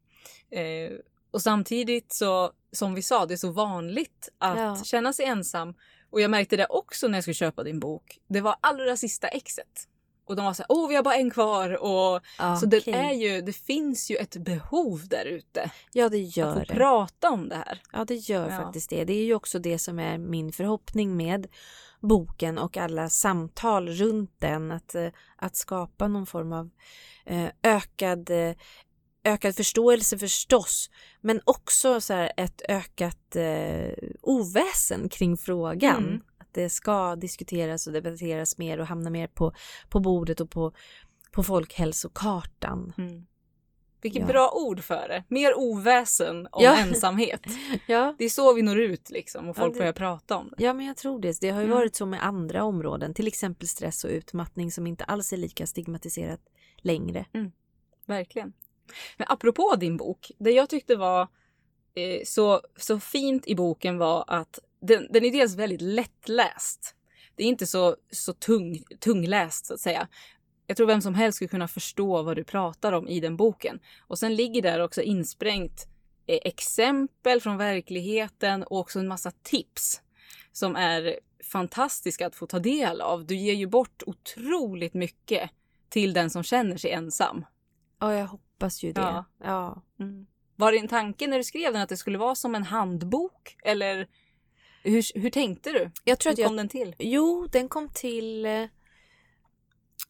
Eh, och samtidigt så, som vi sa, det är så vanligt att Ja. känna sig ensam. Och jag märkte det också när jag skulle köpa din bok. Det var allra sista exet. Och de var så här, åh vi har bara en kvar. Och, Ja, så det, är ju, det finns ju ett behov där ute. Ja, det Att gör få det. prata om det här. Ja, det gör Ja. faktiskt det. Det är ju också det som är min förhoppning med boken och alla samtal runt den. Att, eh, att skapa någon form av eh, ökad, eh, ökad förståelse förstås. Men också så ett ökat oväsen kring frågan. Mm. Det ska diskuteras och debatteras mer och hamna mer på, på bordet och på, på folkhälsokartan. Vilket Ja. bra ord för det. Mer oväsen om Ja. ensamhet. Ja. Det är så vi når ut liksom och Ja, folk det- börjar prata om det. Ja, men jag tror det. Det har ju Mm. varit så med andra områden, till exempel stress och utmattning som inte alls är lika stigmatiserat längre. Verkligen. Men apropå din bok, det jag tyckte var eh, så, så fint i boken var att den, den är dels väldigt lättläst. Det är inte så, så tung, tungläst så att säga. Jag tror vem som helst skulle kunna förstå vad du pratar om i den boken. Och sen ligger där också insprängt eh, exempel från verkligheten och också en massa tips som är fantastiska att få ta del av. Du ger ju bort otroligt mycket till den som känner sig ensam. Ja, jag hoppas ju det. Ja. Ja. Mm. Var en tanke när du skrev den att det skulle vara som en handbok? Eller hur, hur tänkte du? Jag tror Hur att jag kom den till? Jo, den kom till... eh,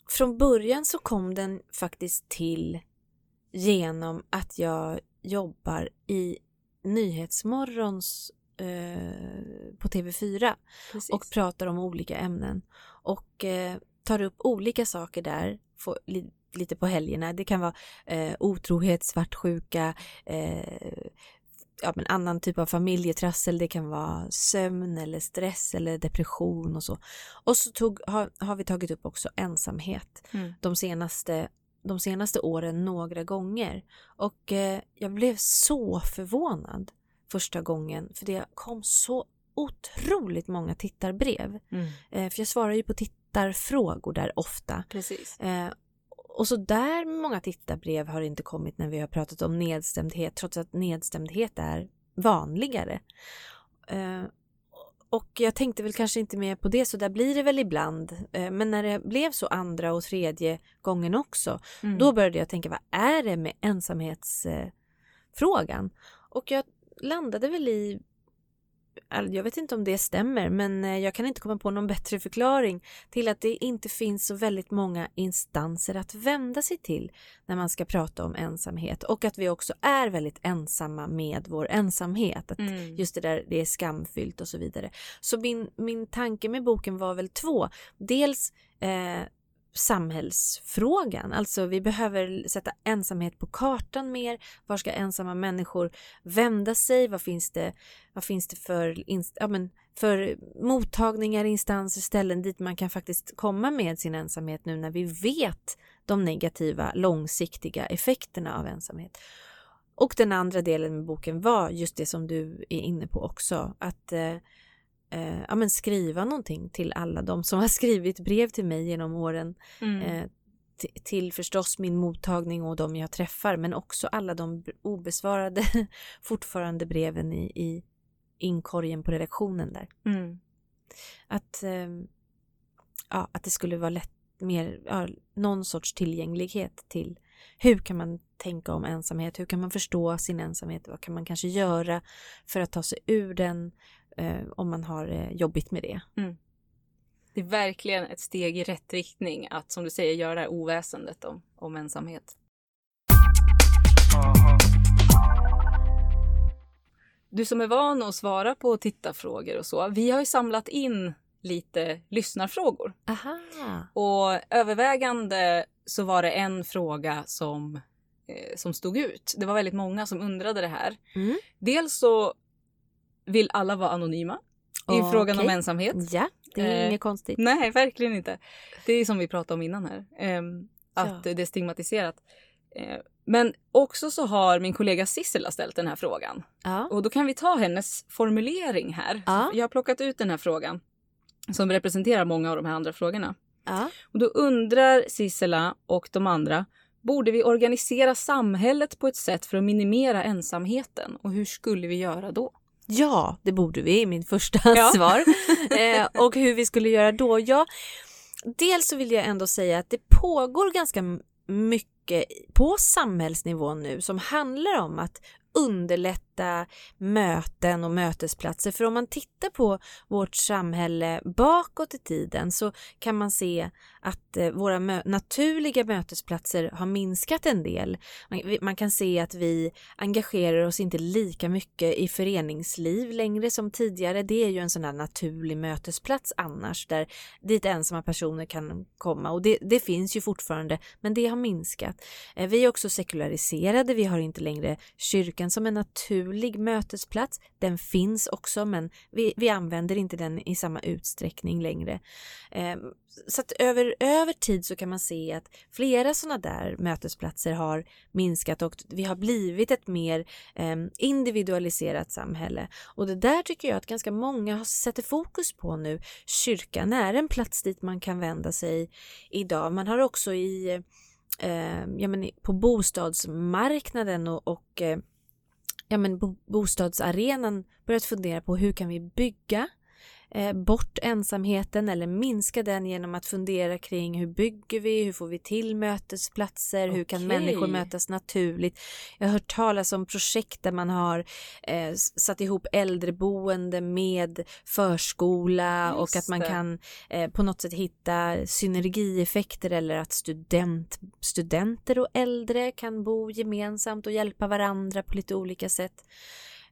Från början så kom den faktiskt till genom att jag jobbar i Nyhetsmorgons eh, på TV4 Precis. och pratar om olika ämnen och eh, tar upp olika saker där får, li, lite på helgerna. Det kan vara eh, otrohet, svartsjuka, eh, ja, men annan typ av familjetrassel. Det kan vara sömn eller stress eller depression och så. Och så tog, har, har vi tagit upp också ensamhet Mm. de senaste de senaste åren några gånger. Och eh, jag blev så förvånad första gången för det kom så otroligt många tittarbrev. Mm. Eh, för jag svarar ju på tittarfrågor där ofta. Precis. Eh, och så där många tittarbrev har inte kommit när vi har pratat om nedstämdhet trots att nedstämdhet är vanligare. Eh, och jag tänkte väl kanske inte mer på det så där blir det väl ibland. Eh, men när det blev så andra och tredje gången också Mm. då började jag tänka vad är det med ensamhetsfrågan? Eh, frågan? och jag landade väl i jag vet inte om det stämmer men eh, jag kan inte komma på någon bättre förklaring till att det inte finns så väldigt många instanser att vända sig till när man ska prata om ensamhet och att vi också är väldigt ensamma med vår ensamhet. Att Mm. Just det där, det är skamfyllt och så vidare. Så min, min tanke med boken var väl två. Dels eh, samhällsfrågan, alltså vi behöver sätta ensamhet på kartan mer. Var ska ensamma människor vända sig? Vad finns det, vad finns det för, inst- ja, men, för mottagningar, instanser, ställen dit man kan faktiskt komma med sin ensamhet nu när vi vet de negativa långsiktiga effekterna av ensamhet. Och den andra delen med boken var just det som du är inne på också, att eh, eh, ja, men skriva någonting till alla de som har skrivit brev till mig genom åren. Mm. Eh, till förstås min mottagning och de jag träffar, men också alla de obesvarade fortfarande breven i, i inkorgen på redaktionen där. Mm. Att, eh, ja, att det skulle vara lätt, mer, ja, någon sorts tillgänglighet till hur kan man tänka om ensamhet, hur kan man förstå sin ensamhet, vad kan man kanske göra för att ta sig ur den eh, om man har eh, jobbigt med det. Det är verkligen ett steg i rätt riktning att, som du säger, göra det här oväsendet om, om ensamhet. Du som är van att svara på tittarfrågor och så, vi har ju samlat in lite lyssnarfrågor. Aha! Och övervägande så var det en fråga som, eh, som stod ut. Det var väldigt många som undrade det här. Mm. Dels så vill alla vara anonyma i Okej. frågan om ensamhet. Ja, det är Eh, inget konstigt. Nej, verkligen inte. Det är som vi pratade om innan här. ehm, att Ja. det är stigmatiserat. Eh, men också så har min kollega Sissela ställt den här frågan. Ja. Och då kan vi ta hennes formulering här. Ja. Jag har plockat ut den här frågan som representerar många av de här andra frågorna. Ja. Och då undrar Sissela och de andra, borde vi organisera samhället på ett sätt för att minimera ensamheten? Och hur skulle vi göra då? Ja, det borde vi i min första Ja. svar. Eh, och hur vi skulle göra då? Ja, dels så vill jag ändå säga att det pågår ganska mycket på samhällsnivå nu som handlar om att underlätta möten och mötesplatser. För om man tittar på vårt samhälle bakåt i tiden så kan man se att eh, våra mö- naturliga mötesplatser har minskat en del. Man, kan se att vi engagerar oss inte lika mycket i föreningsliv längre som tidigare. Det är ju en sån där naturlig mötesplats annars där dit ensamma personer kan komma och det, det finns ju fortfarande men det har minskat. Eh, vi är också sekulariserade, vi har inte längre kyrkan som en naturlig mötesplats. Den finns också men vi, vi använder inte den i samma utsträckning längre. Eh, Så att över, över tid så kan man se att flera sådana där mötesplatser har minskat och vi har blivit ett mer eh, individualiserat samhälle. Och det där tycker jag att ganska många har- sätter fokus på nu. Kyrkan är en plats dit man kan vända sig idag. Man har också i eh, ja, men på bostadsmarknaden och, och eh, ja, men bostadsarenan börjat fundera på hur kan vi bygga bort ensamheten eller minska den genom att fundera kring hur bygger vi, hur får vi till mötesplatser, hur kan Okej. människor mötas naturligt. Jag har hört talas om projekt där man har eh, satt ihop äldreboende med förskola och Just att man det. kan eh, på något sätt hitta synergieffekter eller att student, studenter och äldre kan bo gemensamt och hjälpa varandra på lite olika sätt.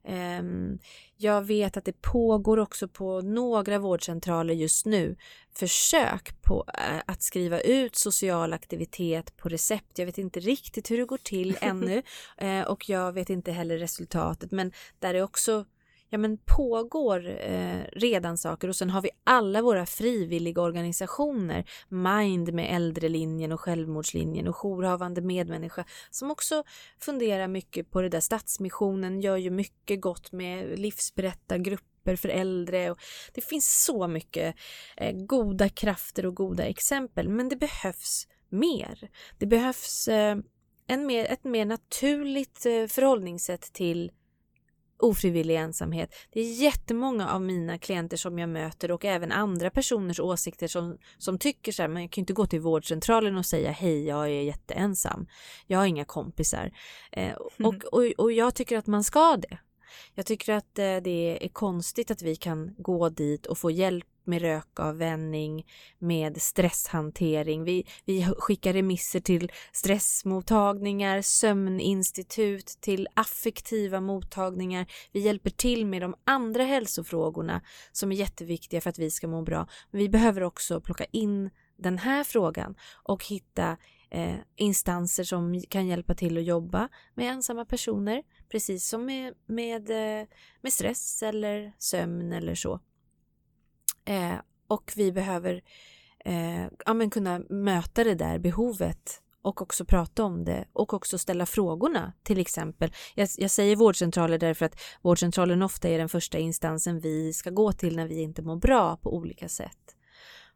Ehm, Jag vet att det pågår också på några vårdcentraler just nu försök på eh, att skriva ut social aktivitet på recept. Jag vet inte riktigt hur det går till ännu eh, och jag vet inte heller resultatet men där det också ja, men pågår eh, redan saker och sen har vi alla våra frivilliga organisationer Mind med äldrelinjen och självmordslinjen och jourhavande medmänniska som också funderar mycket på det där. Stadsmissionen gör ju mycket gott med livsberättargrupper för äldre och det finns så mycket eh, goda krafter och goda exempel men det behövs mer. Det behövs eh, en mer, ett mer naturligt eh, förhållningssätt till ofrivillig ensamhet. Det är jättemånga av mina klienter som jag möter och även andra personers åsikter som, som tycker så här, men jag kan ju inte gå till vårdcentralen och säga hej, jag är jätteensam. Jag har inga kompisar. Eh, och, och, och jag tycker att man ska det. Jag tycker att eh, det är konstigt att vi kan gå dit och få hjälp med rökavvänjning, med stresshantering. Vi, vi skickar remisser till stressmottagningar, sömninstitut, till affektiva mottagningar. Vi hjälper till med de andra hälsofrågorna som är jätteviktiga för att vi ska må bra. Men vi behöver också plocka in den här frågan och hitta eh, instanser som kan hjälpa till att jobba med ensamma personer, precis som med, med, eh, med stress eller sömn eller så. Eh, och vi behöver eh, ja, men kunna möta det där behovet och också prata om det och också ställa frågorna till exempel. Jag, jag säger vårdcentraler därför att vårdcentralen ofta är den första instansen vi ska gå till när vi inte mår bra på olika sätt.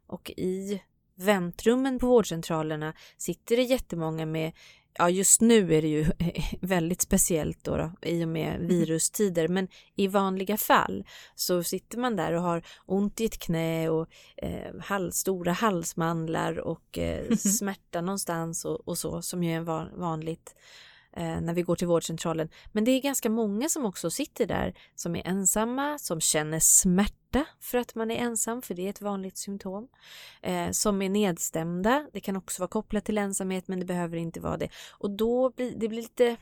Och i väntrummen på vårdcentralerna sitter det jättemånga med ja just nu är det ju väldigt speciellt då, då i och med virustider. Men i vanliga fall så sitter man där och har ont i ett knä och eh, hals, stora halsmandlar och eh, smärta någonstans och, och så som ju är van, vanligt när vi går till vårdcentralen. Men det är ganska många som också sitter där som är ensamma, som känner smärta för att man är ensam, för det är ett vanligt symptom. Eh, som är nedstämda, det kan också vara kopplat till ensamhet men det behöver inte vara det. Och då blir det blir lite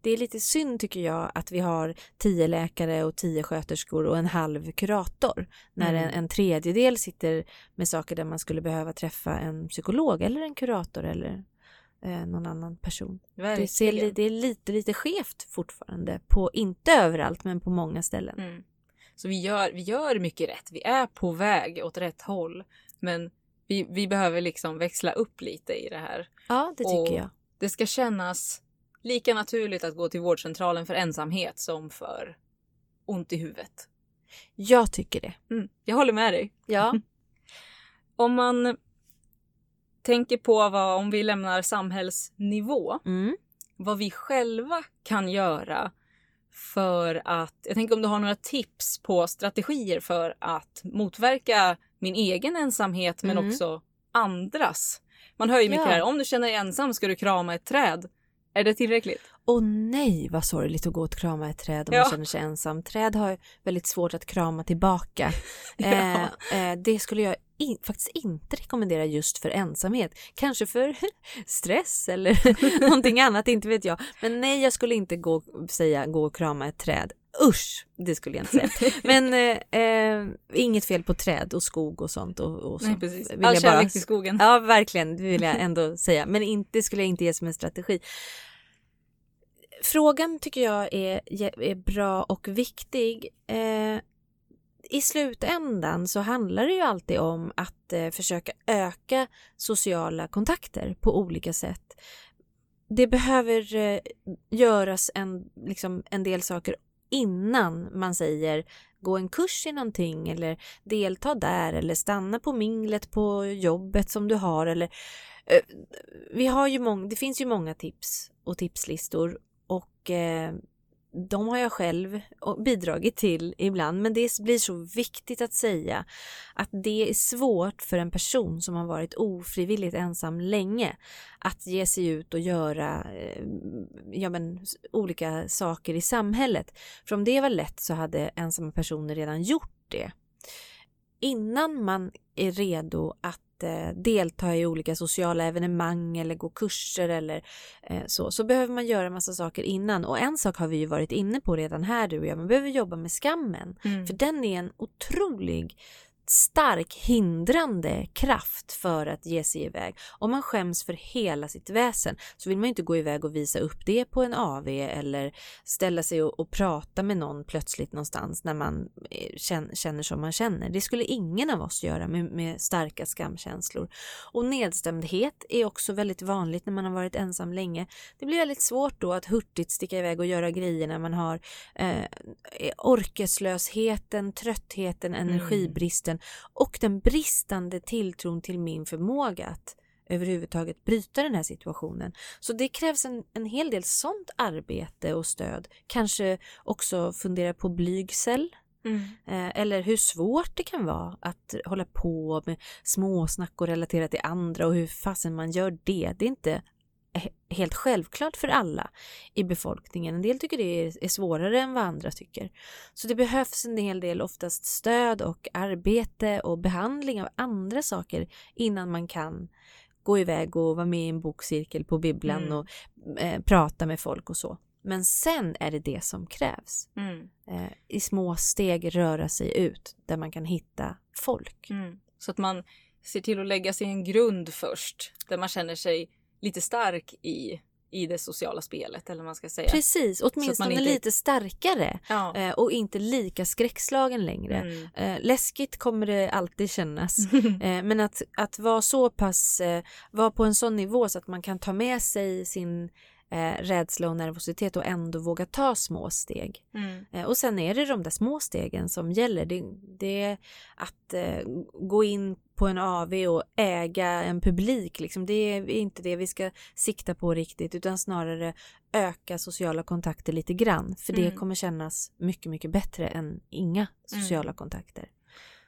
det är lite synd tycker jag att vi har tio läkare och tio sköterskor och en halv kurator. När Mm. en, en tredjedel sitter med saker där man skulle behöva träffa en psykolog eller en kurator eller eh, någon annan person. Det, ser, det är lite, lite skevt fortfarande. På, inte överallt, men på många ställen. Mm. Så vi gör, vi gör mycket rätt. Vi är på väg åt rätt håll. Men vi, vi behöver liksom växla upp lite i det här. Ja, det tycker Och- jag. Det ska kännas lika naturligt att gå till vårdcentralen för ensamhet som för ont i huvudet. Jag tycker det. Mm. Jag håller med dig. Ja. Om man tänker på vad, om vi lämnar samhällsnivå, Mm. vad vi själva kan göra för att, jag tänker om du har några tips på strategier för att motverka min egen ensamhet men Mm. också andras. Man hör ju mycket Ja. här, om du känner dig ensam ska du krama ett träd. Är det tillräckligt? Åh nej, vad sorgligt att gå och krama ett träd om Ja. man känner sig ensam. Träd har väldigt svårt att krama tillbaka. eh, eh, det skulle jag in, faktiskt inte rekommendera just för ensamhet. Kanske för stress eller någonting annat, inte vet jag. Men nej, jag skulle inte gå, säga gå och krama ett träd. Usch, det skulle jag inte säga. Men eh, eh, inget fel på träd och skog och sånt. Och, och så Nej, precis. All bara- kärlek till skogen. Ja, verkligen. Det vill jag ändå säga. Men inte skulle jag inte ge som en strategi. Frågan tycker jag är, är bra och viktig. Eh, i slutändan så handlar det ju alltid om att eh, försöka öka sociala kontakter på olika sätt. Det behöver eh, göras en, liksom, en del saker innan man säger gå en kurs i någonting eller delta där eller stanna på minglet på jobbet som du har eller eh, vi har ju många, det finns ju många tips och tipslistor och eh, de har jag själv bidragit till ibland men det blir så viktigt att säga att det är svårt för en person som har varit ofrivilligt ensam länge att ge sig ut och göra eh, ja, men, olika saker i samhället. För om det var lätt så hade ensamma personer redan gjort det. Innan man är redo att eh, delta i olika sociala evenemang eller gå kurser eller eh, så, så behöver man göra massa saker innan. Och en sak har vi ju varit inne på redan här du och jag, man behöver jobba med skammen. Mm. För den är en otrolig stark hindrande kraft för att ge sig iväg. Om man skäms för hela sitt väsen så vill man inte gå iväg och visa upp det på en AV eller ställa sig och, och prata med någon plötsligt någonstans när man eh, känner, känner som man känner. Det skulle ingen av oss göra med, med starka skamkänslor. Och nedstämdhet är också väldigt vanligt när man har varit ensam länge. Det blir väldigt svårt då att hurtigt sticka iväg och göra grejer när man har eh, orkeslösheten, tröttheten, energibristen och den bristande tilltron till min förmåga att överhuvudtaget bryta den här situationen. Så det krävs en, en hel del sånt arbete och stöd. Kanske också fundera på blygsel. Mm. Eh, eller hur svårt det kan vara att hålla på med småsnack och relatera till andra och hur fasen man gör det. Det är inte helt självklart för alla i befolkningen. En del tycker det är, svårare än vad andra tycker. Så det behövs en hel del oftast stöd och arbete och behandling av andra saker innan man kan gå iväg och vara med i en bokcirkel på bibblan Mm. och eh, prata med folk och så. Men sen är det det som krävs. Mm. Eh, I små steg röra sig ut där man kan hitta folk. Mm. Så att man ser till att lägga sig en grund först där man känner sig lite stark i, i det sociala spelet eller vad man ska säga. Precis, åtminstone inte- lite starkare Ja. eh, och inte lika skräckslagen längre. Mm. Eh, läskigt kommer det alltid kännas. Eh, men att, att vara så pass, vara på en sån nivå så att man kan ta med sig sin eh, rädsla och nervositet och ändå våga ta små steg. Mm. Eh, och sen är det de där små stegen som gäller. Det, det är att eh, gå in på en AV och äga en publik. Liksom. Det är inte det vi ska sikta på riktigt utan snarare öka sociala kontakter lite grann. För det Mm. kommer kännas mycket, mycket bättre än inga sociala kontakter.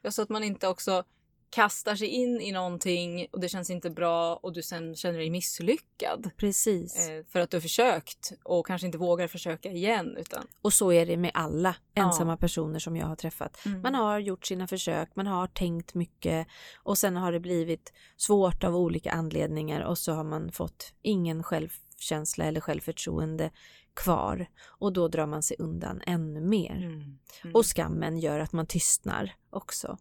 Ja, Så att man inte också kastar sig in i någonting och det känns inte bra och du sen känner dig misslyckad. Precis. Eh, för att du har försökt och kanske inte vågar försöka igen. Utan, Och så är det med alla Ja. ensamma personer som jag har träffat. Man har gjort sina försök, man har tänkt mycket och sen har det blivit svårt av olika anledningar och så har man fått ingen självkänsla eller självförtroende kvar och då drar man sig undan ännu mer. Mm. Och skammen gör att man tystnar också.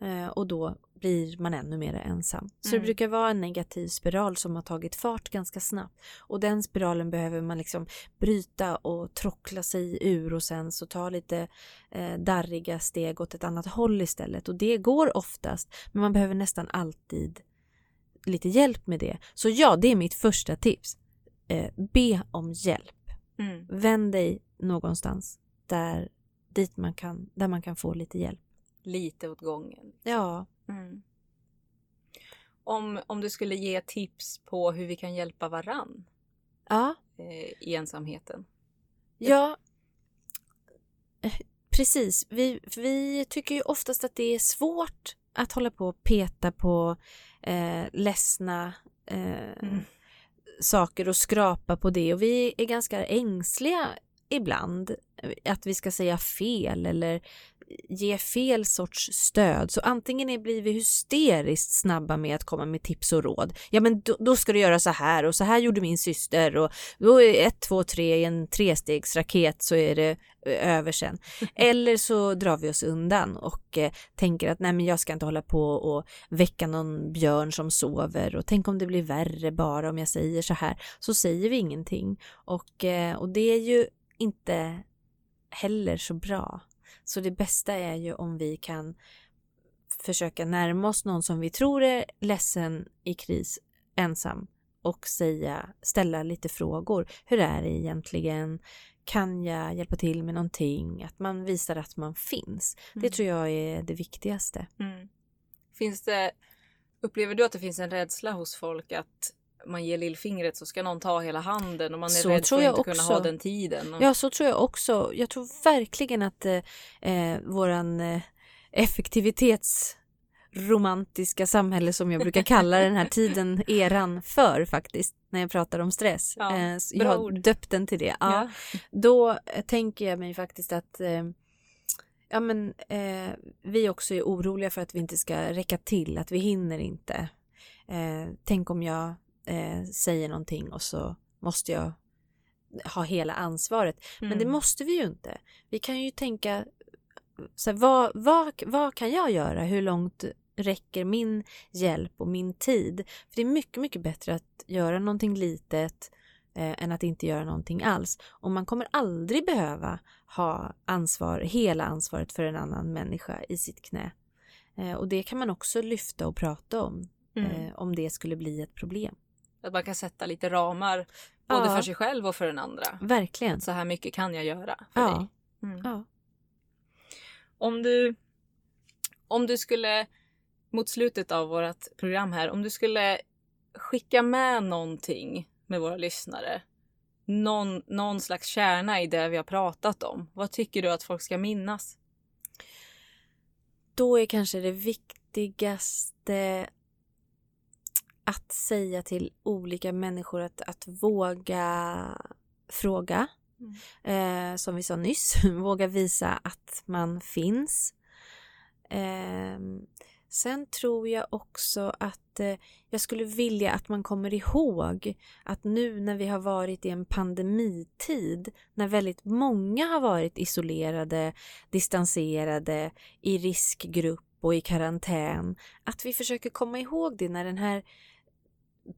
Eh, och då blir man ännu mer ensam. Så det Mm. brukar vara en negativ spiral som har tagit fart ganska snabbt. Och den spiralen behöver man liksom bryta och trockla sig ur och sen så ta lite eh, darriga steg åt ett annat håll istället. Och det går oftast, men man behöver nästan alltid lite hjälp med det. Så ja, det är mitt första tips. Eh, be om hjälp. Mm. Vänd dig någonstans där, dit man kan, där man kan få lite hjälp. Lite åt gången. Ja, Mm. Om, om du skulle ge tips på hur vi kan hjälpa varann ja, eh, i ensamheten. ja. Eh, Precis, vi, vi tycker ju oftast att det är svårt att hålla på och peta på eh, ledsna eh, Mm. saker och skrapa på det och vi är ganska ängsliga ibland eh, att vi ska säga fel eller ge fel sorts stöd. Så antingen är- blir vi hysteriskt snabba med att komma med tips och råd. Ja men då, då ska du göra så här och så här gjorde min syster och då är ett, två, tre i en trestegsraket så är det eh, över sen. Eller så drar vi oss undan och eh, tänker att nej men jag ska inte hålla på och väcka någon björn som sover och tänk om det blir värre bara om jag säger så här. Så säger vi ingenting och, eh, och det är ju inte heller så bra. Så det bästa är ju om vi kan försöka närma oss någon som vi tror är ledsen i kris ensam och säga, ställa lite frågor. Hur är det egentligen? Kan jag hjälpa till med någonting? Att man visar att man finns. Det Mm. tror jag är det viktigaste. Mm. Finns det, upplever du att det finns en rädsla hos folk att man ger lillfingret så ska någon ta hela handen och man är Så rädd för tror att jag inte kunna också. ha den tiden. Och, Ja, så tror jag också. Jag tror verkligen att eh, eh, våran eh, effektivitetsromantiska samhälle som jag brukar kalla den här tiden, eran för faktiskt, när jag pratar om stress. Ja, Eh, jag har ord. döpt den till det. Ja. Då eh, tänker jag mig faktiskt att eh, ja, men, eh, vi också är oroliga för att vi inte ska räcka till, att vi hinner inte. Eh, tänk om jag eh, säger någonting och så måste jag ha hela ansvaret. Men det Mm. måste vi ju inte. Vi kan ju tänka, så här, vad, vad, vad kan jag göra? Hur långt räcker min hjälp och min tid? För det är mycket, mycket bättre att göra någonting litet eh, än att inte göra någonting alls. Och man kommer aldrig behöva ha ansvar, hela ansvaret för en annan människa i sitt knä. Eh, och det kan man också lyfta och prata om, Mm. eh, om det skulle bli ett problem. Att man kan sätta lite ramar både Ja. för sig själv och för den andra. Verkligen. Så här mycket kan jag göra för Ja. dig. Mm. Ja. Om du om du skulle mot slutet av vårt program här, om du skulle skicka med någonting med våra lyssnare. Någon, någon slags kärna i det vi har pratat om. Vad tycker du att folk ska minnas? då är kanske det viktigaste att säga till olika människor att, att våga fråga. Eh, som vi sa nyss, våga visa att man finns. Eh, sen tror jag också att eh, jag skulle vilja att man kommer ihåg att nu när vi har varit i en pandemitid, när väldigt många har varit isolerade, distanserade, i riskgrupp och i karantän, att vi försöker komma ihåg det när den här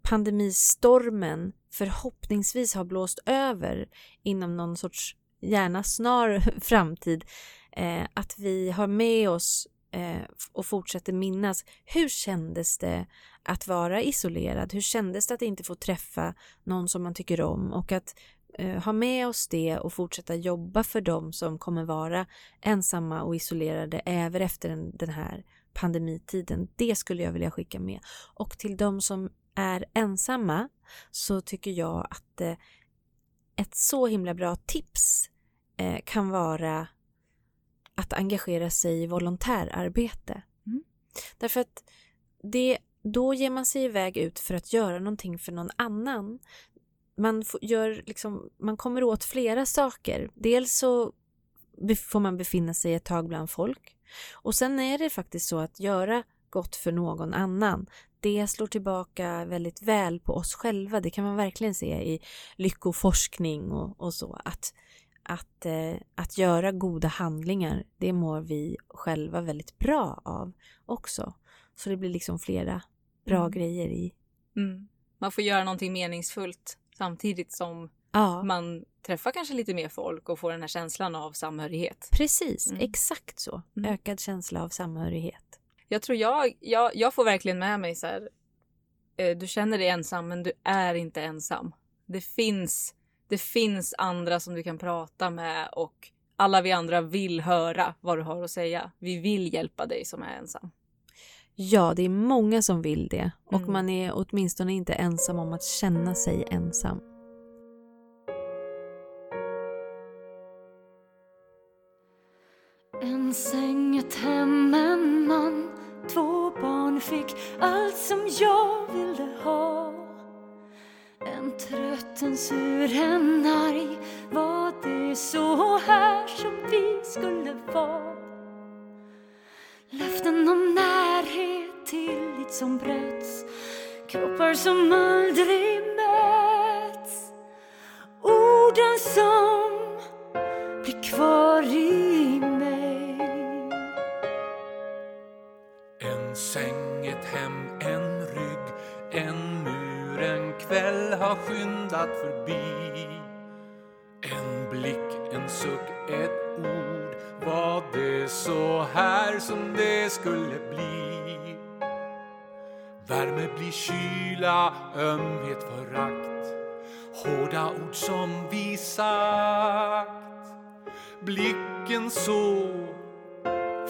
pandemistormen förhoppningsvis har blåst över inom någon sorts gärna snar framtid. Eh, att vi har med oss eh, och fortsätter minnas hur kändes det att vara isolerad? Hur kändes det att inte få träffa någon som man tycker om och att eh, ha med oss det och fortsätta jobba för dem som kommer vara ensamma och isolerade även efter den, den här pandemitiden. Det skulle jag vilja skicka med. Och till de som är ensamma så tycker jag att eh, ett så himla bra tips eh, kan vara att engagera sig i volontärarbete. Mm. Därför att det, då ger man sig iväg ut för att göra någonting för någon annan. Man, får, gör liksom, man kommer åt flera saker. Dels så får man befinna sig ett tag bland folk. Och sen är det faktiskt så att göra gott för någon annan, det slår tillbaka väldigt väl på oss själva. Det kan man verkligen se i lyckoforskning och, och så. Att, att, eh, att göra goda handlingar, det mår vi själva väldigt bra av också. Så det blir liksom flera bra Mm. grejer i. Mm. Man får göra någonting meningsfullt samtidigt som Ja, man träffar kanske lite mer folk och får den här känslan av samhörighet. precis. Mm. Exakt så. Mm. Ökad känsla av samhörighet. Jag tror jag, jag, jag får verkligen med mig så här. eh, Du känner dig ensam men du är inte ensam. Det finns, det finns andra som du kan prata med och alla vi andra vill höra vad du har att säga. Vi vill hjälpa dig som är ensam. Ja, det är många som vill det och Mm. man är åtminstone inte ensam om att känna sig ensam. En säng, ett hem, en man barn fick allt som jag ville ha En trött, en sur, en arg Var det så här som vi skulle vara? Löften om närhet, tillit som bröts Kroppar som aldrig möts Orden som har skyndat förbi. En blick, en suck, ett ord. Var det så här som det skulle bli? Värme blir kyla, ömhet förakt. Hårda ord som vi sagt. Blicken så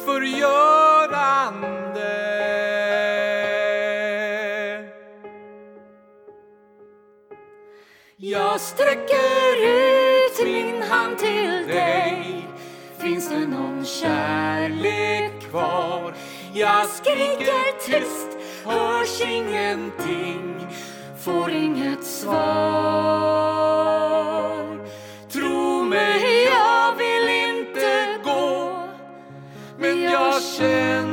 förgörande. Sträcker ut min hand till dig. Finns det någon kärlek kvar? Jag skriker tyst, hörs ingenting Får inget svar. Tro mig, jag vill inte gå Men jag känner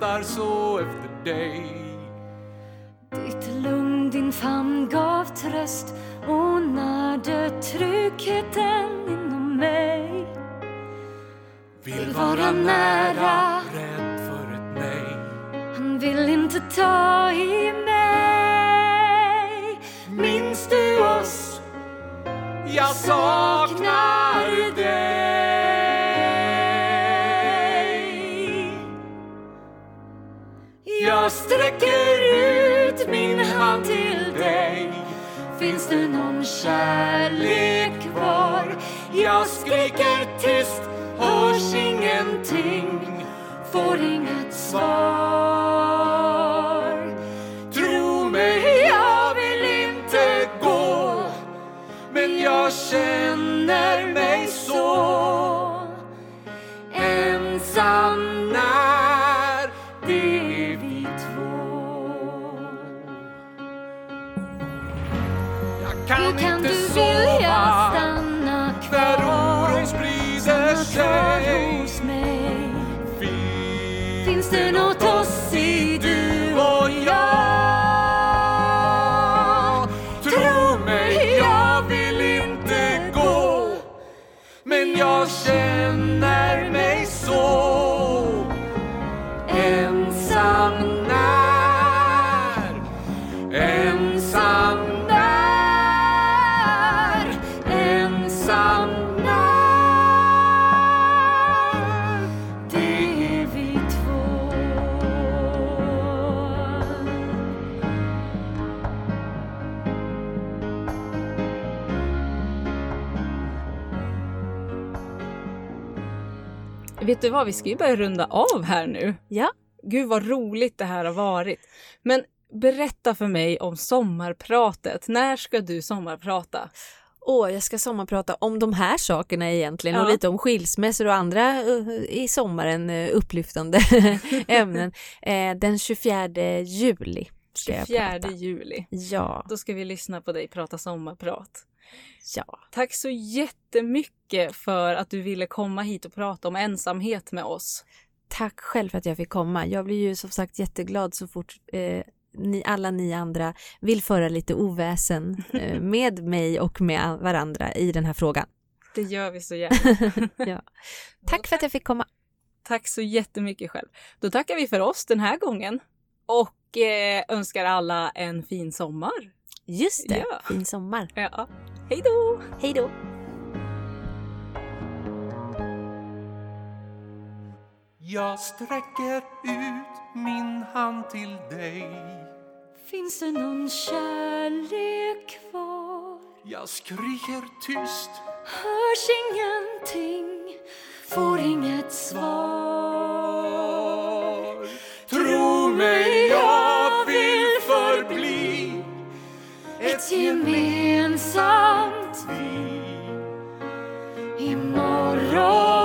längtar så efter dig. Ditt lugn, din famn gav tröst och närde tryggheten inom mig Vill vara nära. rädd för ett nej. Han vill inte ta i mig Minns du oss? Jag saknar Jag sträcker ut min hand till dig. Finns det någon kärlek kvar? Jag skriker tyst, hörs ingenting, får inget svar. say vet du vad, vi ska ju börja runda av här nu. Ja. Gud vad roligt det här har varit. Men berätta för mig om sommarpratet. När ska du sommarprata? Åh, jag ska sommarprata om de här sakerna egentligen och Ja. lite om skilsmässor och andra uh, i sommaren uh, upplyftande ämnen. Eh, den 24 juli ska jag 24 prata. juli. Ja, Då ska vi lyssna på dig prata sommarprat. Ja. Tack så jättemycket för att du ville komma hit och prata om ensamhet med oss. Tack själv för att jag fick komma. Jag blir ju som sagt jätteglad så fort eh, ni, alla ni andra vill föra lite oväsen eh, med mig och med varandra i den här frågan. Det gör vi så gärna. Ja. Tack för att jag fick komma. Tack så jättemycket själv. Då tackar vi för oss den här gången och eh, önskar alla en fin sommar. Just det, Ja. fin sommar. Ja. Hej då! Hej då! Jag sträcker ut min hand till dig Finns det någon kärlek kvar? Jag skriker tyst Hörs ingenting, får inget svar. Ett gemensamt vi Imorgon